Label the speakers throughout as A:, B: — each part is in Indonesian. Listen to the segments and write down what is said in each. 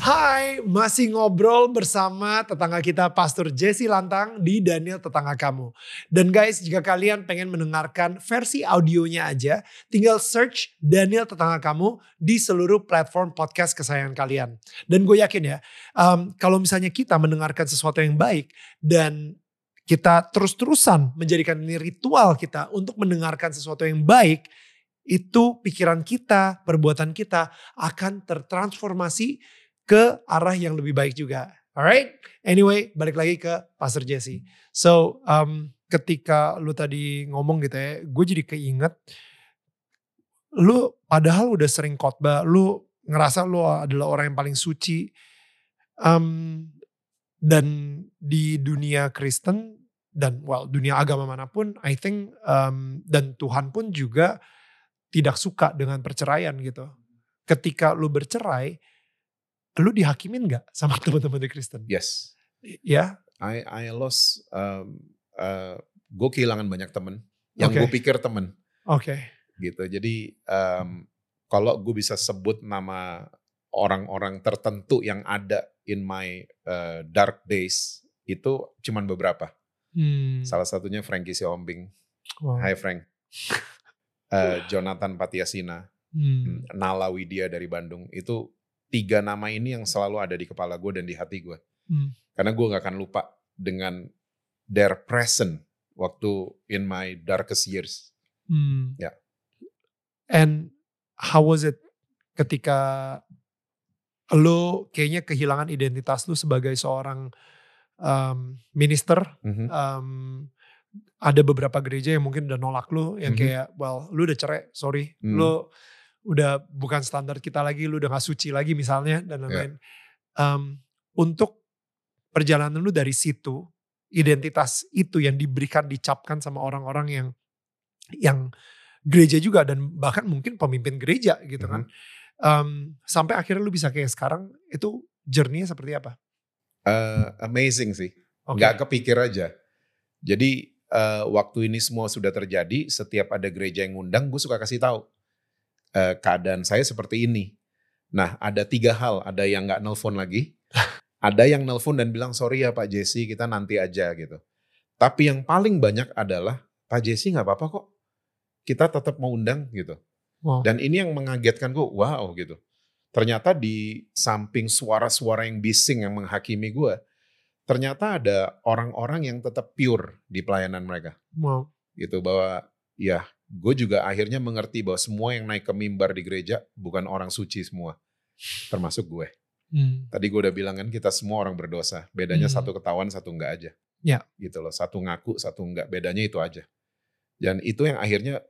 A: Hai, masih ngobrol bersama tetangga kita Pastor Jesse Lantang di Daniel Tetangga Kamu. Dan guys, jika kalian pengen mendengarkan versi audionya aja, tinggal search Daniel Tetangga Kamu di seluruh platform podcast kesayangan kalian. Dan gue yakin ya, um, kalau misalnya kita mendengarkan sesuatu yang baik dan kita terus-terusan menjadikan ini ritual kita untuk mendengarkan sesuatu yang baik, itu pikiran kita, perbuatan kita akan tertransformasi ke arah yang lebih baik juga. Alright, anyway, balik lagi ke Pastor Jesse. So, um, ketika lu tadi ngomong gitu ya, gue jadi keinget, lu padahal udah sering khotbah, lu ngerasa lu adalah orang yang paling suci, um, dan di dunia Kristen dan well dunia agama mana pun, I think um, dan Tuhan pun juga tidak suka dengan perceraian gitu. Ketika lu bercerai, lu dihakimin gak sama teman-teman di Kristen?
B: Yes.
A: Ya.
B: I I lost um, uh, gue kehilangan banyak temen yang
A: Oke.
B: gue pikir temen
A: Oke.
B: gitu. Jadi um, kalau gue bisa sebut nama orang-orang tertentu yang ada in my uh, dark days itu cuman beberapa.
A: Hmm.
B: Salah satunya Frankie Siombing.
A: Wow.
B: Hai Frank. Uh, Jonathan Patiasina,
A: Hmm.
B: Nala Widya dari Bandung. Itu tiga nama ini yang selalu ada di kepala gue dan di hati gue.
A: Hmm.
B: Karena gue gak akan lupa dengan their present waktu in my darkest years.
A: Hmm.
B: Ya.
A: And how was it ketika lu kayaknya kehilangan identitas lu sebagai seorang um, minister?
B: Mhm.
A: Um, ada beberapa gereja yang mungkin udah nolak lu, yang
B: Mhm.
A: kayak, well, lu udah cerai, sorry,
B: Hmm.
A: lu udah bukan standar kita lagi, lu udah gak suci lagi misalnya dan lain-lain. Um, untuk perjalanan lu dari situ, identitas itu yang diberikan, dicapkan sama orang-orang yang yang gereja juga dan bahkan mungkin pemimpin gereja gitu kan. Um, sampai akhirnya lu bisa kayak sekarang itu journey-nya seperti apa?
B: Uh, amazing sih.
A: Oke.
B: Nggak kepikir aja. Jadi uh, waktu ini semua sudah terjadi, setiap ada gereja yang ngundang, gue suka kasih tahu uh, keadaan saya seperti ini. Nah, ada tiga hal. Ada yang nggak nelpon lagi, ada yang nelpon dan bilang sorry ya Pak Jesse, kita nanti aja gitu. Tapi yang paling banyak adalah Pak Jesse nggak apa-apa kok, kita tetap mau undang gitu.
A: Wow.
B: Dan ini yang mengagetkan gue, wow gitu. Ternyata di samping suara-suara yang bising yang menghakimi gue, ternyata ada orang-orang yang tetap pure di pelayanan mereka.
A: Wow.
B: Gitu bahwa ya gue juga akhirnya mengerti bahwa semua yang naik ke mimbar di gereja bukan orang suci semua. Termasuk gue.
A: Hmm.
B: Tadi gue udah bilang kan kita semua orang berdosa. Bedanya
A: Hmm.
B: satu ketahuan, satu enggak aja.
A: Ya.
B: Gitu loh. Satu ngaku, satu enggak. Bedanya itu aja. Dan itu yang akhirnya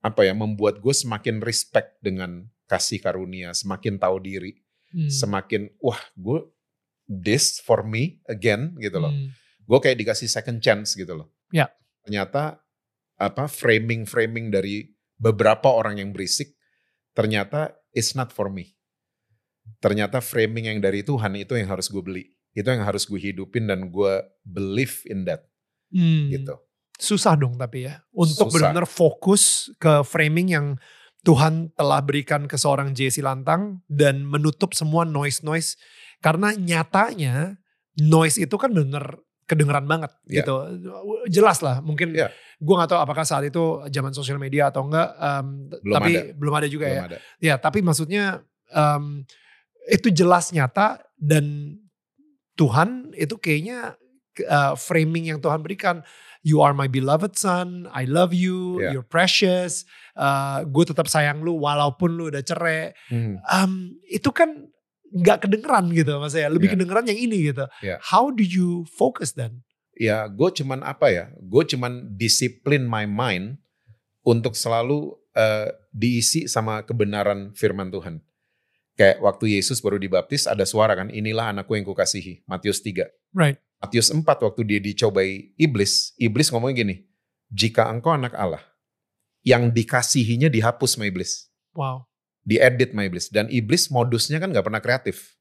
B: apa ya membuat gue semakin respect dengan kasih karunia, semakin tahu diri,
A: Hmm.
B: semakin wah gue this for me again gitu loh.
A: Hmm.
B: Gue kayak dikasih second chance gitu loh.
A: Ya.
B: Ternyata apa framing-framing dari beberapa orang yang berisik ternyata it's not for me. Ternyata framing yang dari Tuhan itu yang harus gue beli. Itu yang harus gue hidupin dan gue believe in that
A: Hmm.
B: gitu.
A: Susah dong tapi ya. Untuk benar-benar fokus ke framing yang Tuhan telah berikan ke seorang Jesse Lantang dan menutup semua noise-noise. Karena nyatanya noise itu kan benar kedengeran banget
B: Ya.
A: gitu. Jelas lah mungkin
B: Ya.
A: gue gak tahu apakah saat itu zaman sosial media atau enggak. em,
B: Belum
A: tapi
B: ada.
A: belum ada juga ya.
B: Belum ada.
A: Ya, tapi maksudnya em, itu jelas nyata dan Tuhan itu kayaknya uh, framing yang Tuhan berikan. You are my beloved son, I love you,
B: Ya.
A: you're precious, uh, gue tetap sayang lu walaupun lu udah cerai.
B: Hmm.
A: Um, itu kan nggak kedengeran gitu mas ya, lebih
B: Ya.
A: kedengeran yang ini gitu.
B: Ya.
A: How do you focus then?
B: ya gue cuman apa ya gue cuman disiplin my mind untuk selalu eh, diisi sama kebenaran firman Tuhan kayak waktu Yesus baru dibaptis ada suara kan inilah anakku yang kukasihi Matius 3
A: Right.
B: Matius 4 waktu dia dicobai iblis iblis ngomongnya gini jika engkau anak Allah yang dikasihinya dihapus sama iblis
A: Wow.
B: Diedit sama iblis. Dan iblis modusnya kan nggak pernah kreatif.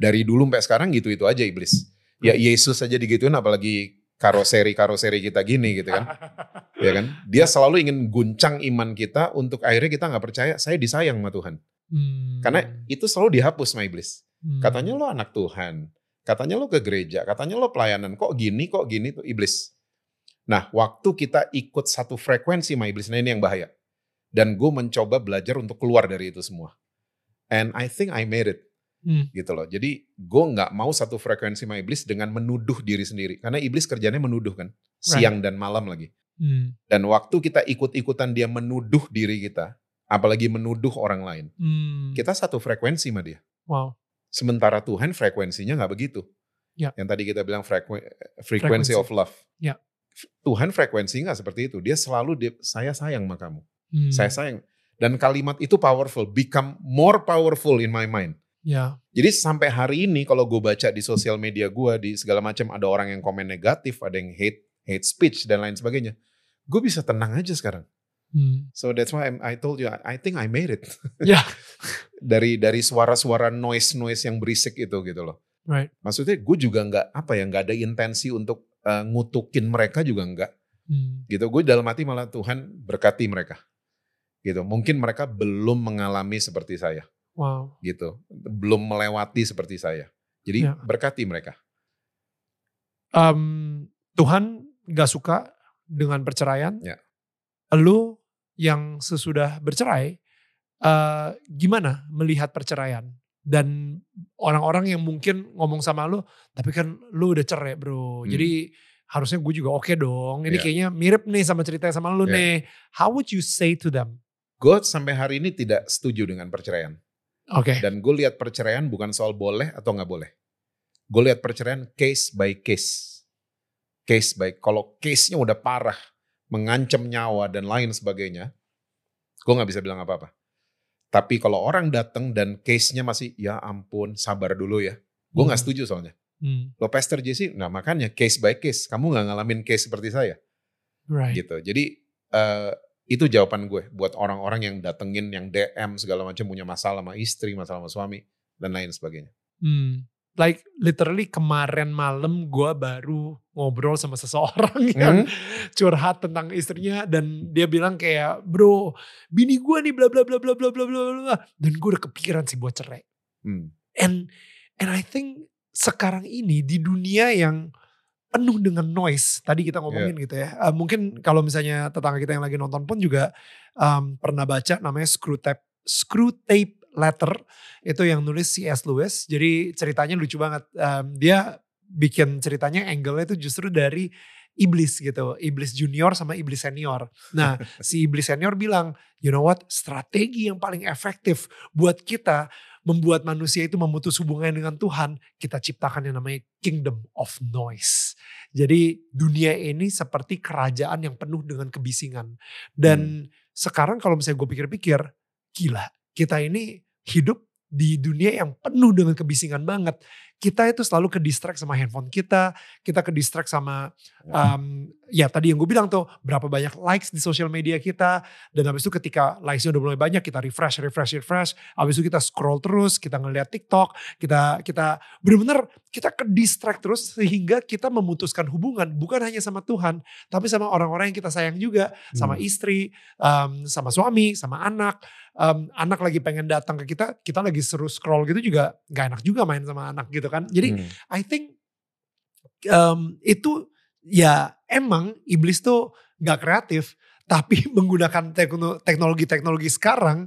B: Dari dulu sampai sekarang gitu itu aja iblis. Ya Yesus aja digituin apalagi karoseri karoseri kita gini gitu kan. Ya kan? Dia selalu ingin guncang iman kita untuk akhirnya kita nggak percaya saya disayang sama Tuhan.
A: Hmm.
B: karena itu selalu dihapus sama iblis.
A: Hmm.
B: katanya lo anak Tuhan. Katanya lo ke gereja. Katanya lo pelayanan. Kok gini kok gini? Tuh iblis. Nah waktu kita ikut satu frekuensi sama iblis nah ini yang bahaya dan gue mencoba belajar untuk keluar dari itu semua and I think I made it
A: Hmm.
B: gitu loh jadi gue nggak mau satu frekuensi sama iblis dengan menuduh diri sendiri karena iblis kerjanya menuduh kan siang dan malam lagi
A: Hmm.
B: dan waktu kita ikut-ikutan dia menuduh diri kita apalagi menuduh orang lain
A: Hmm.
B: kita satu frekuensi sama dia
A: Wow.
B: Sementara Tuhan frekuensinya nggak begitu.
A: Ya.
B: Yang tadi kita bilang frekuen, frequency
A: Frekuensi.
B: of love. F- Tuhan frekuensi nggak seperti itu. Dia selalu dia, saya sayang sama kamu.
A: Hmm.
B: Saya sayang. Dan kalimat itu powerful, become more powerful in my mind.
A: Ya.
B: Jadi sampai hari ini kalau gue baca di sosial media gue di segala macam ada orang yang komen negatif, ada yang hate hate speech dan lain sebagainya. Gue bisa tenang aja sekarang.
A: Hmm.
B: So that's why I'm- I told you I think I made it.
A: Ya.
B: dari dari suara-suara noise noise yang berisik itu gitu loh.
A: Right.
B: Maksudnya gue juga nggak apa ya nggak ada intensi untuk eh, ngutukin mereka juga nggak
A: Hmm.
B: gitu. Gue dalam hati malah Tuhan berkati mereka gitu. Mungkin mereka belum mengalami seperti saya
A: Wow.
B: gitu, belum melewati seperti saya. Jadi
A: Ya.
B: berkati mereka.
A: Em, Tuhan gak suka dengan perceraian.
B: Ya.
A: Lu yang sesudah bercerai, eh, gimana melihat perceraian? Dan orang-orang yang mungkin ngomong sama lu, tapi kan lu udah cerai bro.
B: Hmm.
A: Jadi harusnya gue juga oke dong. Ini
B: Ya.
A: kayaknya mirip nih sama cerita sama lu
B: Ya.
A: nih. How would you say to them?
B: Gue sampai hari ini tidak setuju dengan perceraian.
A: Oke.
B: Dan gue lihat perceraian bukan soal boleh atau nggak boleh. Gue lihat perceraian case by case. Case by, kalau case-nya udah parah, mengancam nyawa dan lain sebagainya, gue nggak bisa bilang apa-apa. Tapi kalau orang datang dan case-nya masih, ya ampun, sabar dulu ya. Gue nggak
A: Hmm.
B: setuju soalnya.
A: Hmm.
B: Lo Pastor Jesse, nah makanya case by case. Kamu nggak ngalamin case seperti saya.
A: Right.
B: Gitu. Jadi eh, itu jawaban gue buat orang-orang yang datengin, yang DM segala macam punya masalah sama istri, masalah sama suami, dan lain sebagainya.
A: Hmm. Like literally kemarin malam gue baru ngobrol sama seseorang yang
B: Hmm?
A: curhat tentang istrinya dan dia bilang kayak bro bini gue nih bla bla bla bla bla bla bla bla dan gue udah kepikiran sih buat cerai
B: Hmm.
A: and and I think sekarang ini di dunia yang penuh dengan noise. Tadi kita ngomongin gitu ya. Eh, mungkin kalau misalnya tetangga kita yang lagi nonton pun juga um, pernah baca namanya screw tape screw tape letter. Itu yang nulis C.S. Lewis. Jadi ceritanya lucu banget. Um, dia bikin ceritanya angle-nya itu justru dari iblis gitu. Iblis junior sama iblis senior. Nah si iblis senior bilang you know what? Strategi yang paling efektif buat kita membuat manusia itu memutus hubungan dengan Tuhan, kita ciptakan yang namanya kingdom of noise. Jadi dunia ini seperti kerajaan yang penuh dengan kebisingan. Dan sekarang kalau misalnya gue pikir-pikir, gila, kita ini hidup di dunia yang penuh dengan kebisingan banget. Kita itu selalu ke distract sama handphone kita, kita ke distract sama um, ya tadi yang gue bilang tuh berapa banyak likes di sosial media kita dan habis itu ketika likesnya udah mulai banyak kita refresh refresh refresh habis itu kita scroll terus kita ngeliat TikTok kita kita bener-bener kita ke distract terus sehingga kita memutuskan hubungan bukan hanya sama Tuhan tapi sama orang-orang yang kita sayang juga sama
B: Hmm.
A: istri um, sama suami sama anak um, anak lagi pengen datang ke kita kita lagi seru scroll gitu juga nggak enak juga main sama anak gitu kan jadi
B: Hmm.
A: I think um, itu ya emang iblis tuh gak kreatif, tapi menggunakan tekno- teknologi-teknologi sekarang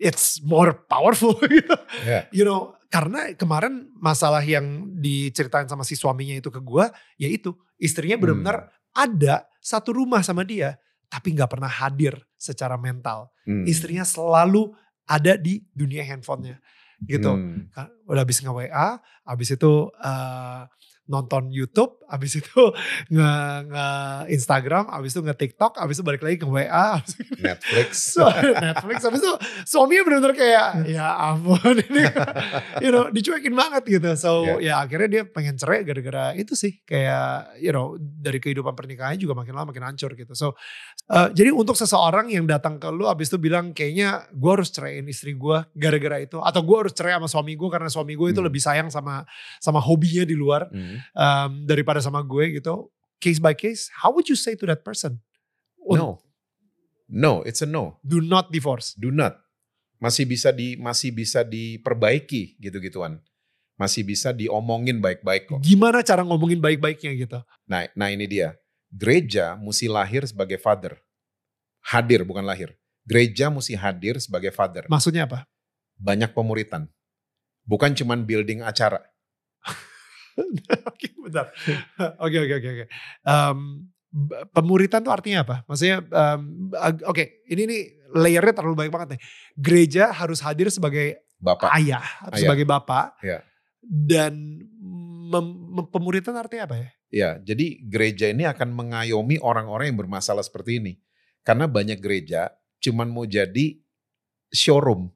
A: it's more powerful gitu.
B: Ya.
A: You know, karena kemarin masalah yang diceritain sama si suaminya itu ke gua, yaitu istrinya benar-benar ada satu rumah sama dia, tapi nggak pernah hadir secara mental.
B: Hmm.
A: Istrinya selalu ada di dunia handphonenya gitu
B: Hmm.
A: Udah habis nge WA, habis itu eh, nonton YouTube, abis itu nge, nge Instagram, abis itu nge TikTok, abis itu balik lagi ke WA, abis itu
B: Netflix.
A: so, Netflix, abis itu suaminya benar-benar kayak ya ampun ini, you know, dicuekin banget gitu. So ya akhirnya dia pengen cerai gara-gara itu sih kayak you know dari kehidupan pernikahannya juga makin lama makin hancur gitu. So uh, jadi untuk seseorang yang datang ke lu abis itu bilang kayaknya gue harus ceraiin istri gue gara-gara itu, atau gue harus cerai sama suami gue karena suami gue itu
B: Hmm.
A: lebih sayang sama sama hobinya di luar
B: Hmm.
A: Um, daripada sama gue gitu case by case how would you say to that person
B: No. No, it's a no.
A: do not divorce
B: Do not. Masih bisa di masih bisa diperbaiki gitu-gituan. Masih bisa diomongin baik-baik kok.
A: gimana cara ngomongin baik-baiknya gitu
B: Nah, nah ini dia. Gereja mesti lahir sebagai father. Hadir bukan lahir. Gereja mesti hadir sebagai father.
A: maksudnya apa
B: Banyak pemuritan. Bukan cuman building acara.
A: Oke bentar oke oke oke pemuritan tuh artinya apa maksudnya ag- oke ini nih layernya terlalu banyak banget nih gereja harus hadir sebagai
B: Bapak.
A: ayah
B: Ayah.
A: sebagai bapak
B: Ya.
A: dan mem- mem- pemuritan artinya apa ya
B: Ya, jadi gereja ini akan mengayomi orang-orang yang bermasalah seperti ini. Karena banyak gereja cuman mau jadi showroom.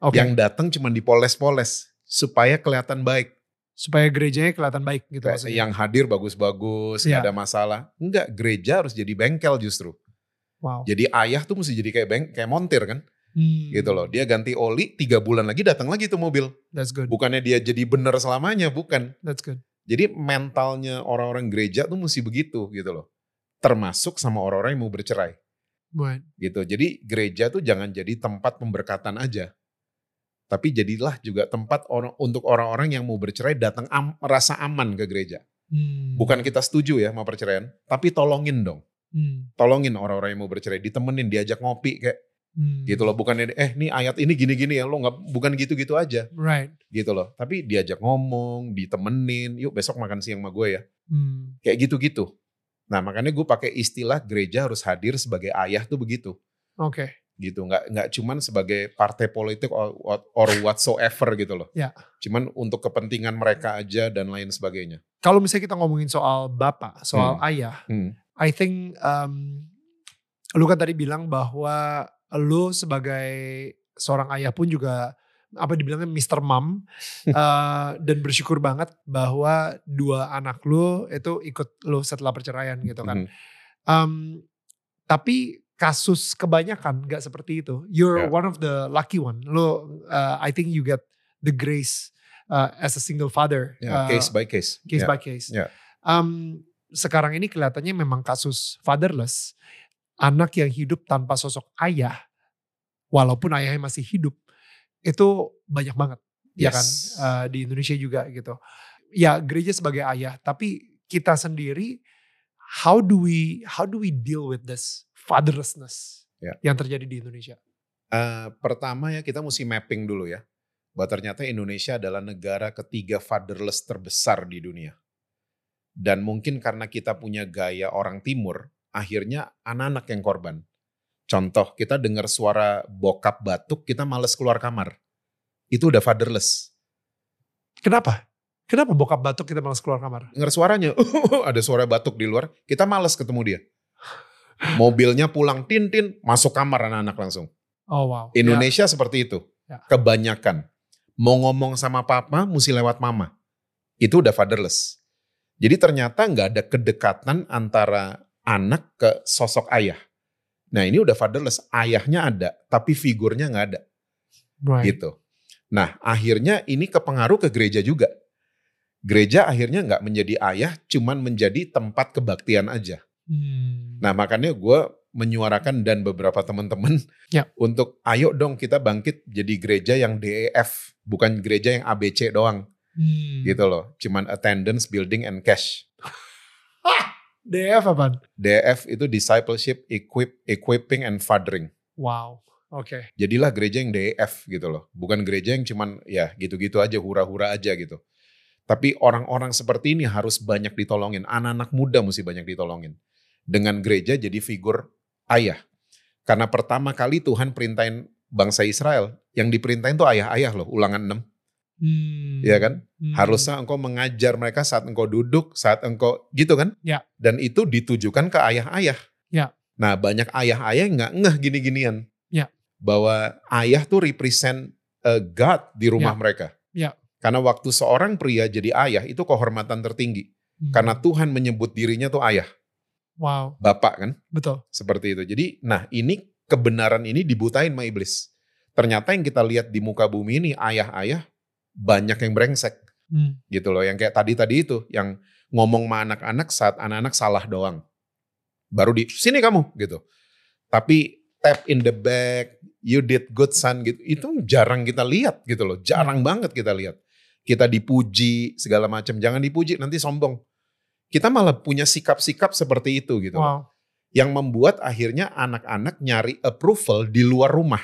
A: oke
B: Yang datang cuman dipoles-poles supaya kelihatan baik.
A: Supaya gerejanya kelihatan baik gitu maksudnya
B: Yang hadir bagus-bagus,
A: Iya.
B: nggak ada masalah. Enggak, gereja harus jadi bengkel justru.
A: wow
B: Jadi ayah tuh mesti jadi kayak beng, kayak montir kan,
A: Hmm,
B: gitu loh. Dia ganti oli, tiga bulan lagi datang lagi tuh mobil.
A: that's good
B: Bukannya dia jadi bener selamanya, bukan.
A: that's good
B: Jadi mentalnya orang-orang gereja tuh mesti begitu gitu loh. Termasuk sama orang-orang yang mau bercerai.
A: right
B: gitu. Jadi gereja tuh jangan jadi tempat pemberkatan aja. Tapi jadilah juga tempat orang untuk orang-orang yang mau bercerai datang am, rasa aman ke gereja.
A: Hmm.
B: Bukan kita setuju ya sama perceraian, tapi tolongin dong.
A: Hmm.
B: Tolongin orang-orang yang mau bercerai, ditemenin, diajak ngopi kayak
A: Hmm.
B: gitu loh. Bukan eh nih ayat ini gini-gini ya, lo nggak bukan gitu-gitu aja
A: Right.
B: gitu loh. Tapi diajak ngomong, ditemenin, yuk besok makan siang sama gue ya.
A: Hmm.
B: Kayak gitu-gitu. Nah makanya gue pakai istilah gereja harus hadir sebagai ayah tuh begitu.
A: Oke.
B: Gitu nggak nggak cuman sebagai partai politik or, or whatsoever gitu loh
A: Ya.
B: cuman untuk kepentingan mereka aja dan lain sebagainya
A: Kalau misalnya kita ngomongin soal bapak, soal ayah,
B: Hmm.
A: I think um, lu kan tadi bilang bahwa lu sebagai seorang ayah pun juga apa dibilangnya Mr. Mom uh, dan bersyukur banget bahwa dua anak lu itu ikut lu setelah perceraian gitu kan.
B: Mhm.
A: Um, tapi kasus kebanyakan nggak seperti itu. You're
B: Yeah.
A: one of the lucky one. Lu, uh, I think you get the grace uh, as a single father.
B: Ya,
A: uh,
B: case by case
A: case
B: Ya.
A: by case.
B: Yeah.
A: Um, sekarang ini kelihatannya memang kasus fatherless, anak yang hidup tanpa sosok ayah, walaupun ayahnya masih hidup, itu banyak banget, ya kan?
B: Yes.
A: Uh, di Indonesia juga gitu. Ya gereja sebagai ayah, tapi kita sendiri, how do we how do we deal with this fatherlessness
B: Ya.
A: yang terjadi di Indonesia?
B: Eh, pertama ya kita mesti mapping dulu ya bahwa ternyata Indonesia adalah negara ketiga fatherless terbesar di dunia dan mungkin karena kita punya gaya orang timur akhirnya anak-anak yang korban contoh kita dengar suara bokap batuk kita males keluar kamar itu udah fatherless
A: Kenapa? Kenapa bokap batuk kita malas keluar kamar?
B: dengar suaranya, ada suara batuk di luar, kita males ketemu dia. Mobilnya pulang tin-tin, masuk kamar anak-anak langsung.
A: Oh wow.
B: Indonesia seperti itu.
A: Ya.
B: Kebanyakan. Mau ngomong sama papa, mesti lewat mama. Itu udah fatherless. Jadi ternyata nggak ada kedekatan antara anak ke sosok ayah. Nah ini udah fatherless. Ayahnya ada, tapi figurnya nggak ada.
A: Ya, right.
B: Gitu. Nah akhirnya ini kepengaruh ke gereja juga. Gereja akhirnya nggak menjadi ayah, cuman menjadi tempat kebaktian aja.
A: Hmm.
B: Nah makanya gue menyuarakan dan beberapa teman-teman
A: Ya.
B: untuk ayo dong kita bangkit jadi gereja yang DEF, bukan gereja yang ABC doang
A: Hmm.
B: gitu loh. Cuman attendance, building, and cash.
A: DF apaan?
B: DEF itu discipleship, equip, equipping, and fathering.
A: Wow. Oke.
B: Jadilah gereja yang DEF gitu loh. Bukan gereja yang cuman ya gitu-gitu aja, hura-hura aja gitu. Tapi orang-orang seperti ini harus banyak ditolongin. Anak-anak muda mesti banyak ditolongin. Dengan gereja jadi figur ayah. Karena pertama kali Tuhan perintahin bangsa Israel. Yang diperintahin tuh ayah-ayah loh, ulangan 6.
A: Hmm.
B: ya kan?
A: Hmm.
B: Harusnya engkau mengajar mereka saat engkau duduk, saat engkau gitu kan?
A: Ya.
B: Dan itu ditujukan ke ayah-ayah.
A: Ya.
B: Nah banyak ayah-ayah yang nggak ngeh gini-ginian.
A: Ya.
B: Bahwa ayah tuh represent a God di rumah
A: Ya.
B: mereka.
A: Ya.
B: Karena waktu seorang pria jadi ayah itu kehormatan tertinggi.
A: Hmm.
B: Karena Tuhan menyebut dirinya tuh ayah,
A: wow,
B: bapak kan?
A: betul.
B: Seperti itu. Jadi nah ini kebenaran ini dibutain sama iblis. Ternyata yang kita lihat di muka bumi ini ayah-ayah banyak yang brengsek
A: Hmm.
B: gitu loh. Yang kayak tadi-tadi itu yang ngomong sama anak-anak saat anak-anak salah doang. Baru di sini kamu gitu. Tapi tap in the back, you did good son gitu. Itu jarang kita lihat gitu loh. Jarang banget kita lihat. Kita dipuji segala macam. Jangan dipuji nanti sombong. Kita malah punya sikap-sikap seperti itu gitu.
A: Wow.
B: Yang membuat akhirnya anak-anak nyari approval di luar rumah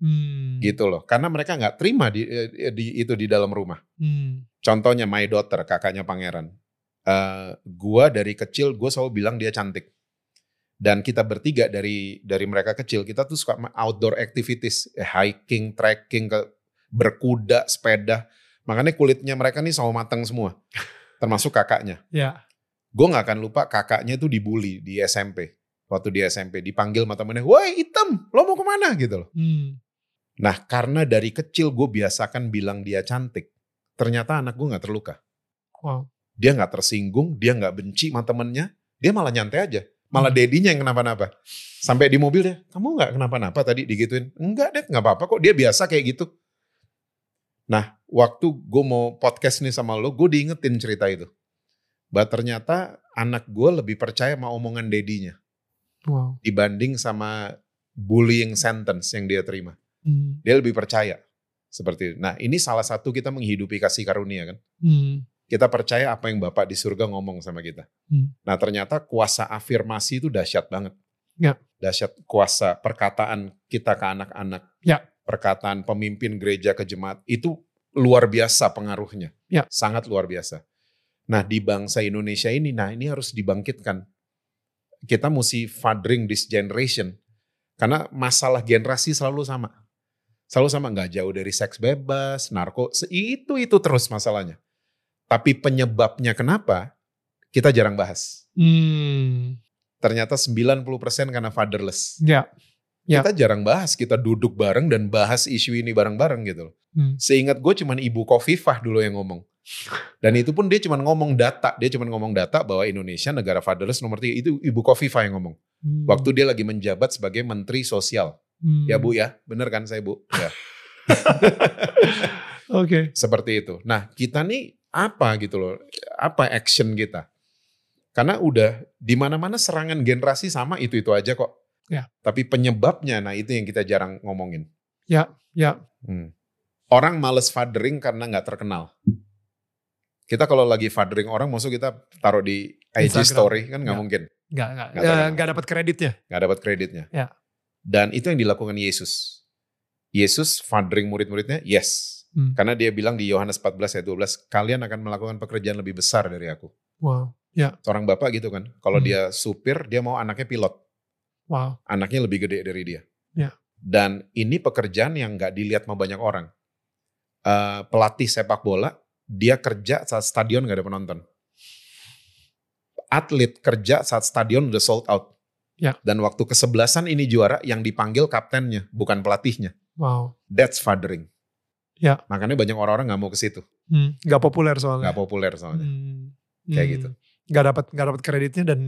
A: Hmm.
B: gitu loh. Karena mereka nggak terima di, eh, di itu di dalam rumah.
A: Hmm.
B: Contohnya my daughter, kakaknya pangeran. Eh gua dari kecil gue selalu bilang dia cantik. Dan kita bertiga dari dari mereka kecil kita tuh suka outdoor activities, eh, hiking, trekking, ke berkuda, sepeda. Makanya kulitnya mereka nih sama matang semua. Termasuk kakaknya.
A: Ya.
B: Gue nggak akan lupa kakaknya tuh dibully di SMP. Waktu di SMP dipanggil sama temennya, woi hitam, lo mau ke mana gitu loh.
A: Hmm.
B: Nah karena dari kecil gue biasakan bilang dia cantik. Ternyata anak gue gak terluka.
A: Wow.
B: Dia gak tersinggung, dia gak benci sama temennya. Dia malah nyantai aja. Malah
A: Hmm.
B: dedinya yang kenapa-napa. Sampai di mobil dia, kamu gak kenapa-napa tadi digituin. Enggak deh, gak apa-apa kok. Dia biasa kayak gitu. Nah waktu gue mau podcast nih sama lo, gue diingetin cerita itu. Bahwa ternyata anak gue lebih percaya sama omongan dedinya.
A: Wow.
B: Dibanding sama bullying sentence yang dia terima.
A: Hmm.
B: dia lebih percaya seperti itu. Nah ini salah satu kita menghidupi kasih karunia kan.
A: Hmm.
B: Kita percaya apa yang Bapak di surga ngomong sama kita.
A: Hmm.
B: Nah ternyata kuasa afirmasi itu dahsyat banget.
A: Ya.
B: Dahsyat kuasa perkataan kita ke anak-anak.
A: Ya.
B: Perkataan pemimpin gereja ke jemaat itu luar biasa pengaruhnya.
A: Ya.
B: Sangat luar biasa. Nah di bangsa Indonesia ini, nah ini harus dibangkitkan. Kita mesti fathering this generation. Karena masalah generasi selalu sama selalu sama nggak jauh dari seks bebas, narko, se- itu itu terus masalahnya. Tapi penyebabnya kenapa kita jarang bahas.
A: Hmm.
B: Ternyata 90% karena fatherless.
A: Ya. Ya.
B: Kita jarang bahas, kita duduk bareng dan bahas isu ini bareng-bareng gitu loh.
A: Hmm.
B: Seingat gue cuman Ibu Kofifah dulu yang ngomong. Dan itu pun dia cuman ngomong data, dia cuman ngomong data bahwa Indonesia negara fatherless nomor tiga itu Ibu Kofifah yang ngomong.
A: Hmm.
B: Waktu dia lagi menjabat sebagai Menteri Sosial.
A: Hmm.
B: Ya Bu ya, bener kan saya Bu? Ya.
A: Oke.
B: Seperti itu. Nah, kita nih apa gitu loh? Apa action kita? Karena udah di mana-mana serangan generasi sama itu-itu aja kok.
A: Ya.
B: Tapi penyebabnya, nah itu yang kita jarang ngomongin.
A: Ya. Ya.
B: Hmm. Orang males fathering karena nggak terkenal. Kita kalau lagi fathering orang, maksud kita taruh di IG
A: Instagram.
B: story kan nggak
A: Ya.
B: mungkin,
A: Nggak, nggak,
B: Nggak
A: eh, dapat kreditnya.
B: nggak dapat kreditnya.
A: Ya.
B: Dan itu yang dilakukan Yesus. Yesus fathering murid-muridnya, yes.
A: Hmm.
B: Karena dia bilang di Yohanes 14 ayat 12, kalian akan melakukan pekerjaan lebih besar dari aku.
A: Wow.
B: seorang bapak gitu kan. Kalau
A: Hmm.
B: dia supir, dia mau anaknya pilot.
A: Wow.
B: Anaknya lebih gede dari dia.
A: Ya.
B: Dan ini pekerjaan yang nggak dilihat sama banyak orang. Eh, pelatih sepak bola, dia kerja saat stadion nggak ada penonton. Atlet kerja saat stadion udah sold out.
A: Ya.
B: Dan waktu kesebelasan ini juara, yang dipanggil kaptennya, bukan pelatihnya.
A: Wow.
B: That's fathering.
A: Ya.
B: Makanya banyak orang-orang nggak mau ke situ.
A: Hmm. Nggak populer soalnya.
B: Nggak populer soalnya.
A: Hmm.
B: Kayak
A: Hmm.
B: gitu.
A: Nggak dapat nggak dapat kreditnya dan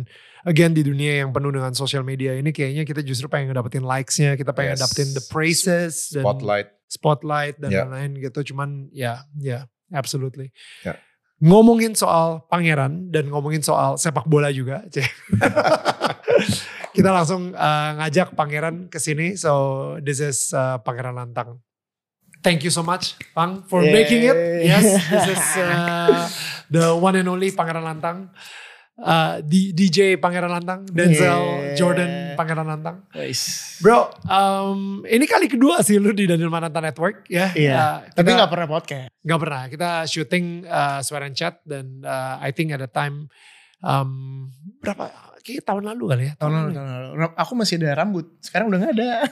A: again di dunia yang penuh dengan sosial media ini kayaknya kita justru pengen dapetin likes-nya, kita pengen
B: Yes.
A: dapetin the praises dan
B: Spotlight.
A: spotlight dan
B: Ya.
A: lain-lain gitu. Cuman ya, ya, absolutely.
B: Ya.
A: Ngomongin soal pangeran dan ngomongin soal sepak bola juga, kita langsung uh, ngajak pangeran ke sini. So this is uh, Pangeran Lantang. Thank you so much, Pang, for
C: Yay.
A: making it. Yes, this is uh, the one and only Pangeran Lantang. Uh, D- DJ Pangeran Lantang, Denzel
C: Yeah.
A: Jordan Pangeran Lantang.
C: Guys.
A: Bro, um, ini kali kedua sih lu di Daniel Mananta Network ya.
C: Iya.
A: Uh,
C: Tapi nggak pernah podcast.
A: nggak pernah. Kita syuting uh, Swear and Chat dan uh, I think at the time um, berapa? Kayak tahun lalu kali ya.
C: Tahun lalu, tahun lalu. Aku masih ada rambut. Sekarang udah nggak ada.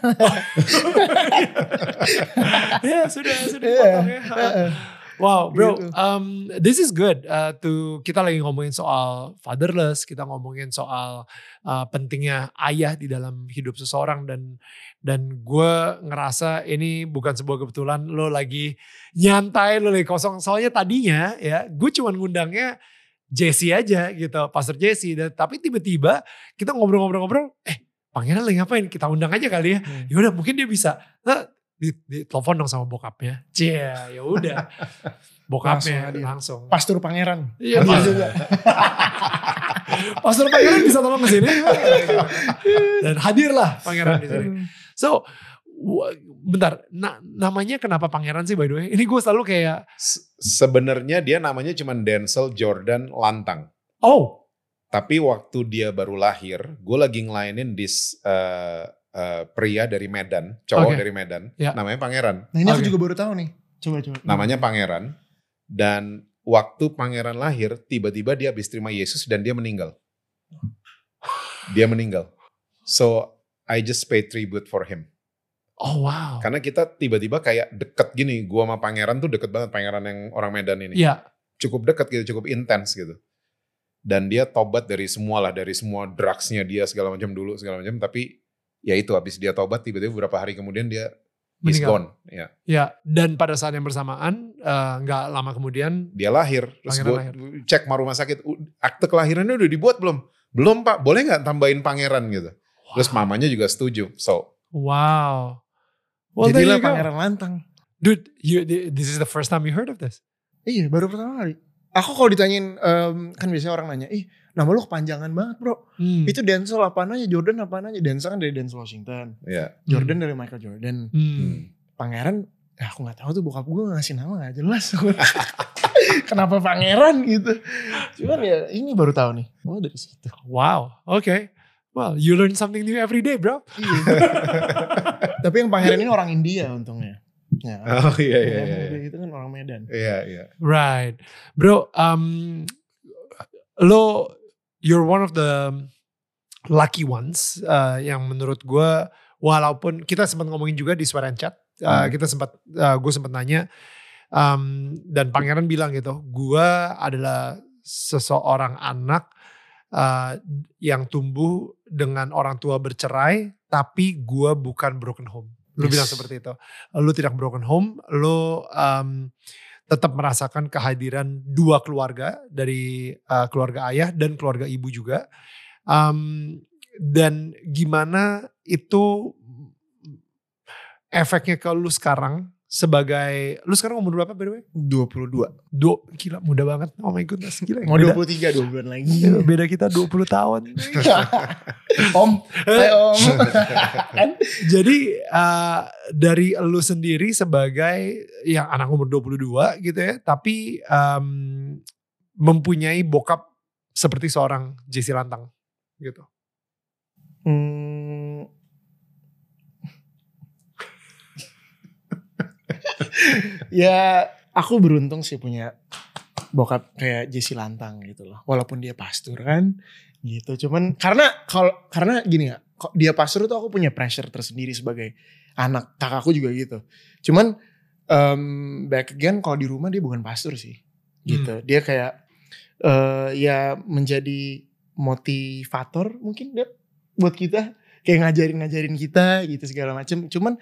A: ya sudah sudah
C: Iya.
A: potong ya.
C: Heeh.
A: Wow, bro,
C: Gitu.
A: um, this is good. Uh, to kita lagi ngomongin soal fatherless, kita ngomongin soal uh, pentingnya ayah di dalam hidup seseorang dan dan gue ngerasa ini bukan sebuah kebetulan lo lagi nyantai, lo lagi kosong. Soalnya tadinya ya, gue cuman ngundangnya Jesse aja gitu, Pastor Jesse. Dan, tapi tiba-tiba kita ngobrol-ngobrol-ngobrol, eh pangeran lagi ngapain? Kita undang aja kali ya.
C: Hmm.
A: Ya udah mungkin dia bisa. Nah, di, di telepon dong sama bokapnya. Cie, ya udah. Bokapnya
C: hadir.
A: langsung.
C: Pastor Pangeran.
A: Iya, Pas-
C: juga.
A: Pastor Pangeran bisa tolong ke sini. Dan hadirlah Pangeran di sini. So, bentar, na- namanya kenapa Pangeran sih by the way? Ini gue selalu kayak,
B: Se- Sebenarnya dia namanya cuma Denzel Jordan Lantang.
A: oh,
B: Tapi waktu dia baru lahir, gue lagi ngelainin dis eh, eh, pria dari Medan, cowok
A: Oke.
B: dari Medan,
A: Ya.
B: namanya Pangeran.
C: Nah ini aku
A: Oke.
C: juga baru tahu nih. Coba coba.
B: Namanya Pangeran. Dan waktu Pangeran lahir, tiba-tiba dia habis terima Yesus dan dia meninggal. Dia meninggal. So I just pay tribute for him.
A: oh wow.
B: Karena kita tiba-tiba kayak deket gini, gua sama Pangeran tuh deket banget Pangeran yang orang Medan ini.
A: Iya,
B: Cukup deket gitu, cukup intens gitu. Dan dia tobat dari semua lah, dari semua drugsnya dia segala macam dulu segala macam. Tapi ya itu habis dia tobat tiba-tiba beberapa hari kemudian dia is
A: Meninggal.
B: gone. Ya,
A: ya. Dan pada saat yang bersamaan, eh, nggak lama kemudian,
B: dia lahir. Terus gua
A: lahir.
B: cek sama rumah sakit, "U- akte kelahirannya udah dibuat belum? Belum pak, boleh nggak tambahin Pangeran gitu. Terus
A: Wow.
B: mamanya juga setuju. So
A: wow. Well,
C: Jadilah. Pangeran Lantang.
A: Dude, you, this is the first time you heard of this.
C: Iya baru pertama kali. Aku kalau ditanyain, em, kan biasanya orang nanya, ih nama lu kepanjangan banget bro.
A: Hmm.
C: Itu Denzel apaan aja, Jordan apaan aja. Denzel kan dari Denzel Washington.
B: ya.
C: Jordan dari Michael Jordan.
A: Hmm.
B: Hmm.
C: Pangeran, ya aku gak tahu tuh bokap gue ngasih nama gak jelas. Kenapa pangeran gitu. Cuman ya ini baru tahu nih. Oh dari situ.
A: Wow, okay. Well, you learn something new every day, bro.
C: Iya. Tapi yang pangeran ini orang India untungnya. Ya.
B: Oh iya iya
C: Yang
B: iya.
C: muda itu kan orang Medan.
B: Iya iya.
A: Right. Bro, um, lo, you're one of the lucky ones uh, yang menurut gue, walaupun kita sempat ngomongin juga di Swear and Chat, uh,
B: Hmm.
A: kita sempat, uh, gue sempat nanya, um, dan Pangeran bilang gitu, gue adalah seseorang anak uh, yang tumbuh dengan orang tua bercerai, tapi gue bukan broken home. Lu
C: Yes.
A: bilang seperti itu. Lu tidak broken home, lu um, tetap merasakan kehadiran dua keluarga dari uh, keluarga ayah dan keluarga ibu juga. Um, dan gimana itu efeknya ke lu sekarang sebagai lu sekarang umur berapa by the way?
C: 22.
A: Dua, gila muda banget. Oh my goodness, gila.
C: Mau
A: beda,
C: 23 dua bulan lagi.
A: beda kita 20 tahun.
C: om, hai om. kan?
A: Jadi uh, dari lu sendiri sebagai yang anak umur 22 gitu ya, tapi um, mempunyai bokap seperti seorang Jesse Lantang gitu.
C: Hmm. Ya aku beruntung sih punya bokap kayak Jesse Lantang gitu loh. Walaupun dia pastor kan gitu. Cuman karena kalau karena gini ya, dia pastor tuh aku punya pressure tersendiri sebagai anak. Kakakku juga gitu. Cuman em, back again kalau di rumah dia bukan pastor sih. Gitu. Dia kayak eh ya menjadi motivator mungkin dia buat kita kayak ngajarin-ngajarin kita gitu segala macem. Cuman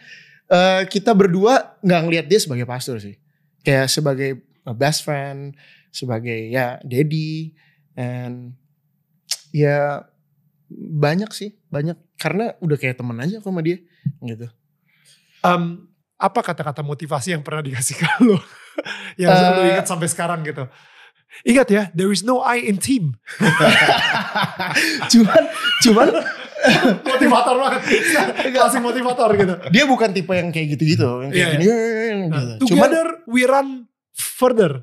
C: eh, kita berdua nggak ngelihat dia sebagai pastor sih. Kayak sebagai a best friend, sebagai ya daddy, and ya banyak sih, banyak karena udah kayak temen aja aku sama dia gitu.
A: Um, apa kata-kata motivasi yang pernah dikasih ke lu? yang lu
C: Eh,
A: ingat sampai sekarang gitu. Ingat ya, there is no I in team.
C: cuman, cuman
A: motivator banget. Kasih motivator gitu.
C: dia bukan tipe yang kayak gitu-gitu, yang kayak
A: Iya,
C: gini, gitu. Cuman
A: Together we run further.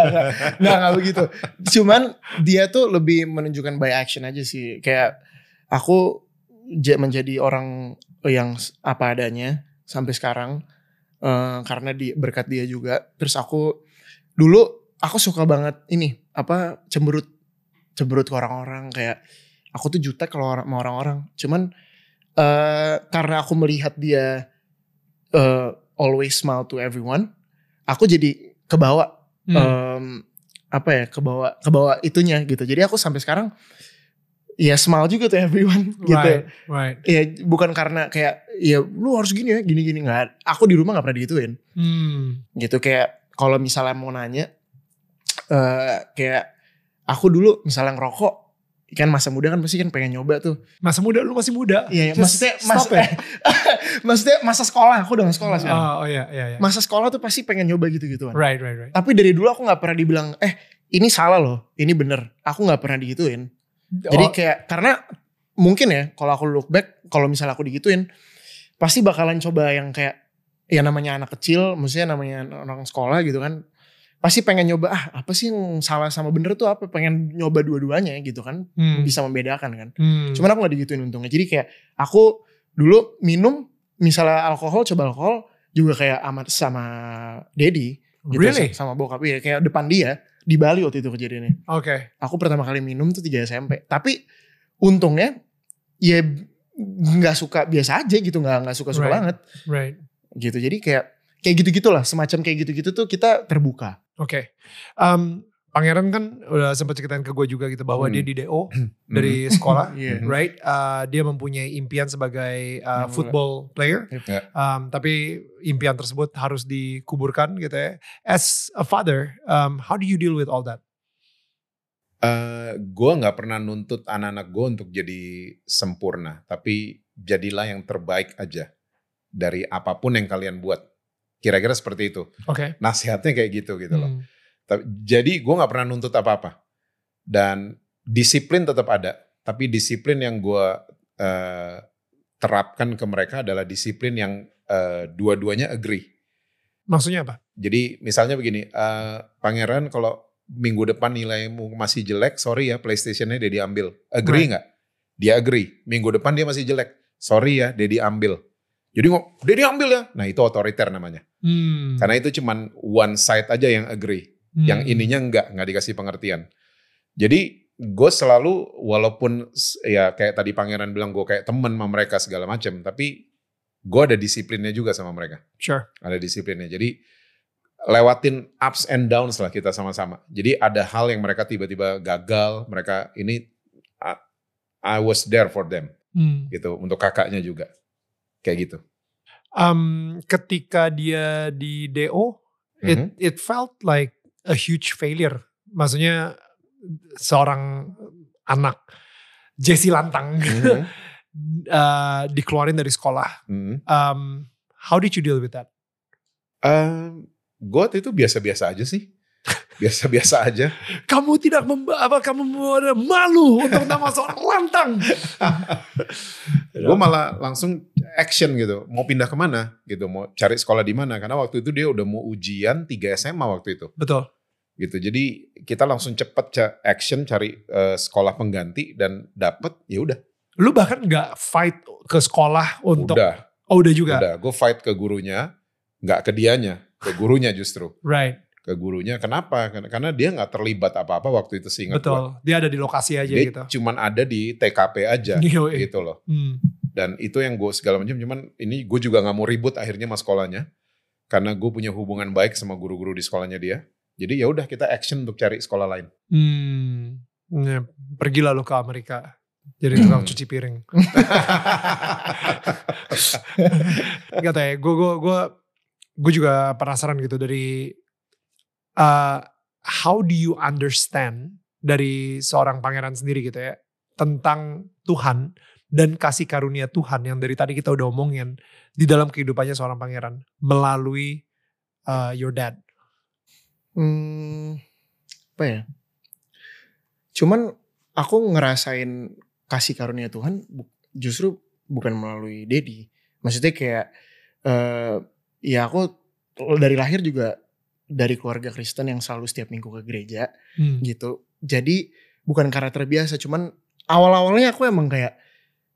C: nggak nggak begitu cuman dia tuh lebih menunjukkan by action aja sih kayak aku menjadi orang yang apa adanya sampai sekarang eh, karena di berkat dia juga terus aku dulu aku suka banget ini apa cemberut cemberut ke orang-orang kayak aku tuh jutek kalau orang- sama orang-orang cuman eh karena aku melihat dia eh, always smile to everyone aku jadi kebawa
A: Hmm.
C: em, apa ya kebawa kebawa itunya gitu jadi aku sampai sekarang ya smile juga tuh everyone gitu
A: Right, right.
C: ya bukan karena kayak ya lu harus gini ya gini gini nggak aku di rumah nggak pernah digituin
A: Hmm.
C: gitu kayak kalau misalnya mau nanya eh kayak aku dulu misalnya ngerokok kan masa muda kan pasti kan pengen nyoba tuh
A: Masa muda lu masih muda.
C: iya
A: Just
C: maksudnya
A: stop
C: mas,
A: it.
C: maksudnya masa sekolah aku udah sekolah sekarang
A: Oh, oh iya, iya, iya.
C: masa sekolah tuh pasti pengen nyoba gitu gituan
A: Right, right, right.
C: tapi dari dulu aku nggak pernah dibilang eh ini salah loh ini bener aku nggak pernah digituin jadi
A: Oh,
C: kayak karena mungkin ya kalau aku look back kalau misalnya aku digituin pasti bakalan coba yang kayak ya namanya anak kecil maksudnya namanya orang sekolah gitu kan pasti pengen nyoba ah apa sih yang salah sama bener tuh apa pengen nyoba dua-duanya gitu kan
A: hmm.
C: bisa membedakan kan
A: Hmm.
C: cuman aku gak digituin untungnya jadi kayak aku dulu minum misalnya alkohol coba alkohol juga kayak amat sama Dedi gitu
A: Really?
C: sama bokap ya kayak depan dia di Bali waktu itu kejadiannya
A: Oke.
C: aku pertama kali minum tuh 3 SMP tapi untungnya ya nggak suka biasa aja gitu nggak nggak suka suka
A: Right.
C: banget
A: Right.
C: gitu jadi kayak kayak gitu gitulah semacam kayak gitu gitu tuh kita terbuka
A: Oke. Um, Pangeran kan udah sempat ceritain ke gue juga gitu bahwa
B: Hmm.
A: dia di DO dari sekolah,
C: Iya.
B: Mhm.
A: right? Uh, dia mempunyai impian sebagai uh, football player,
B: Ya.
A: um, tapi impian tersebut harus dikuburkan gitu ya. As a father, um, how do you deal with all that?
B: Eh, gue nggak pernah nuntut anak-anak gue untuk jadi sempurna, tapi jadilah yang terbaik aja dari apa pun yang kalian buat. Kira-kira seperti itu.
A: Oke.
B: Nasihatnya kayak gitu gitu loh.
A: Hmm.
B: Tapi- Jadi gue nggak pernah nuntut apa-apa. Dan disiplin tetap ada. Tapi disiplin yang gue eh, terapkan ke mereka adalah disiplin yang eh, dua-duanya agree.
A: Maksudnya apa?
B: Jadi misalnya begini, eh, pangeran kalau minggu depan nilaimu masih jelek, sorry ya PlayStation-nya dia diambil. Agree
A: Right.
B: nggak? Dia agree. Minggu depan dia masih jelek, sorry ya dia diambil. Jadi ngomong, dia diambil ya. Nah itu otoriter namanya.
A: Hmm.
B: Karena itu cuman one side aja yang agree.
A: Hmm.
B: Yang ininya enggak, nggak dikasih pengertian. Jadi gue selalu walaupun ya kayak tadi pangeran bilang gue kayak temen sama mereka segala macam, tapi gue ada disiplinnya juga sama mereka
A: Sure.
B: ada disiplinnya. Jadi lewatin ups and downs lah kita sama-sama. Jadi ada hal yang mereka tiba-tiba gagal, mereka ini I, I was there for them
A: Hmm.
B: gitu untuk kakaknya juga. Kayak gitu.
A: Um, ketika dia di DO, it
B: Mhm.
A: it felt like a huge failure. Maksudnya seorang anak Jesse Lantang
B: Mhm.
A: uh, dikeluarin dari sekolah.
B: Mhm.
A: Um, how did you deal with that?
B: Um, gue itu biasa-biasa aja sih. Biasa-biasa aja.
A: Kamu tidak memba apa kamu malu untuk nama seorang lantang.
B: Gue malah langsung action gitu. Mau pindah ke mana gitu. Mau cari sekolah di mana. Karena waktu itu dia udah mau ujian 3 SMA waktu itu.
A: Betul.
B: gitu. Jadi kita langsung cepet action cari eh, sekolah pengganti dan dapet ya udah.
A: Lu bahkan nggak fight ke sekolah untuk
B: Udah,
A: oh udah juga.
B: udah. Gue fight ke gurunya, nggak ke dianya, ke gurunya justru,
A: Right.
B: ke gurunya. Kenapa? Karena, dia nggak terlibat apa-apa waktu itu seingat
A: Betul.
B: gue.
A: Dia ada di lokasi aja
B: Dia
A: gitu.
B: cuman ada di TKP aja gitu loh.
A: Hmm.
B: Dan itu yang gue segala macam. Cuman ini gue juga nggak mau ribut akhirnya sama sekolahnya, karena gue punya hubungan baik sama guru-guru di sekolahnya dia. Jadi ya udah kita action untuk cari sekolah lain.
A: Hmm. Ya, pergilah lu ke Amerika. Jadi tukang cuci piring. Gak tau ya, gue gue gue gue juga penasaran gitu dari uh, how do you understand dari seorang pangeran sendiri gitu ya tentang Tuhan dan kasih karunia Tuhan yang dari tadi kita udah omongin di dalam kehidupannya seorang pangeran melalui uh, your dad.
C: Hmm, apa ya? Cuman aku ngerasain kasih karunia Tuhan justru bukan melalui Dedi. Maksudnya kayak eh ya aku dari lahir juga dari keluarga Kristen yang selalu setiap minggu ke gereja
A: Hmm.
C: gitu. Jadi bukan karena terbiasa, cuman awal-awalnya aku emang kayak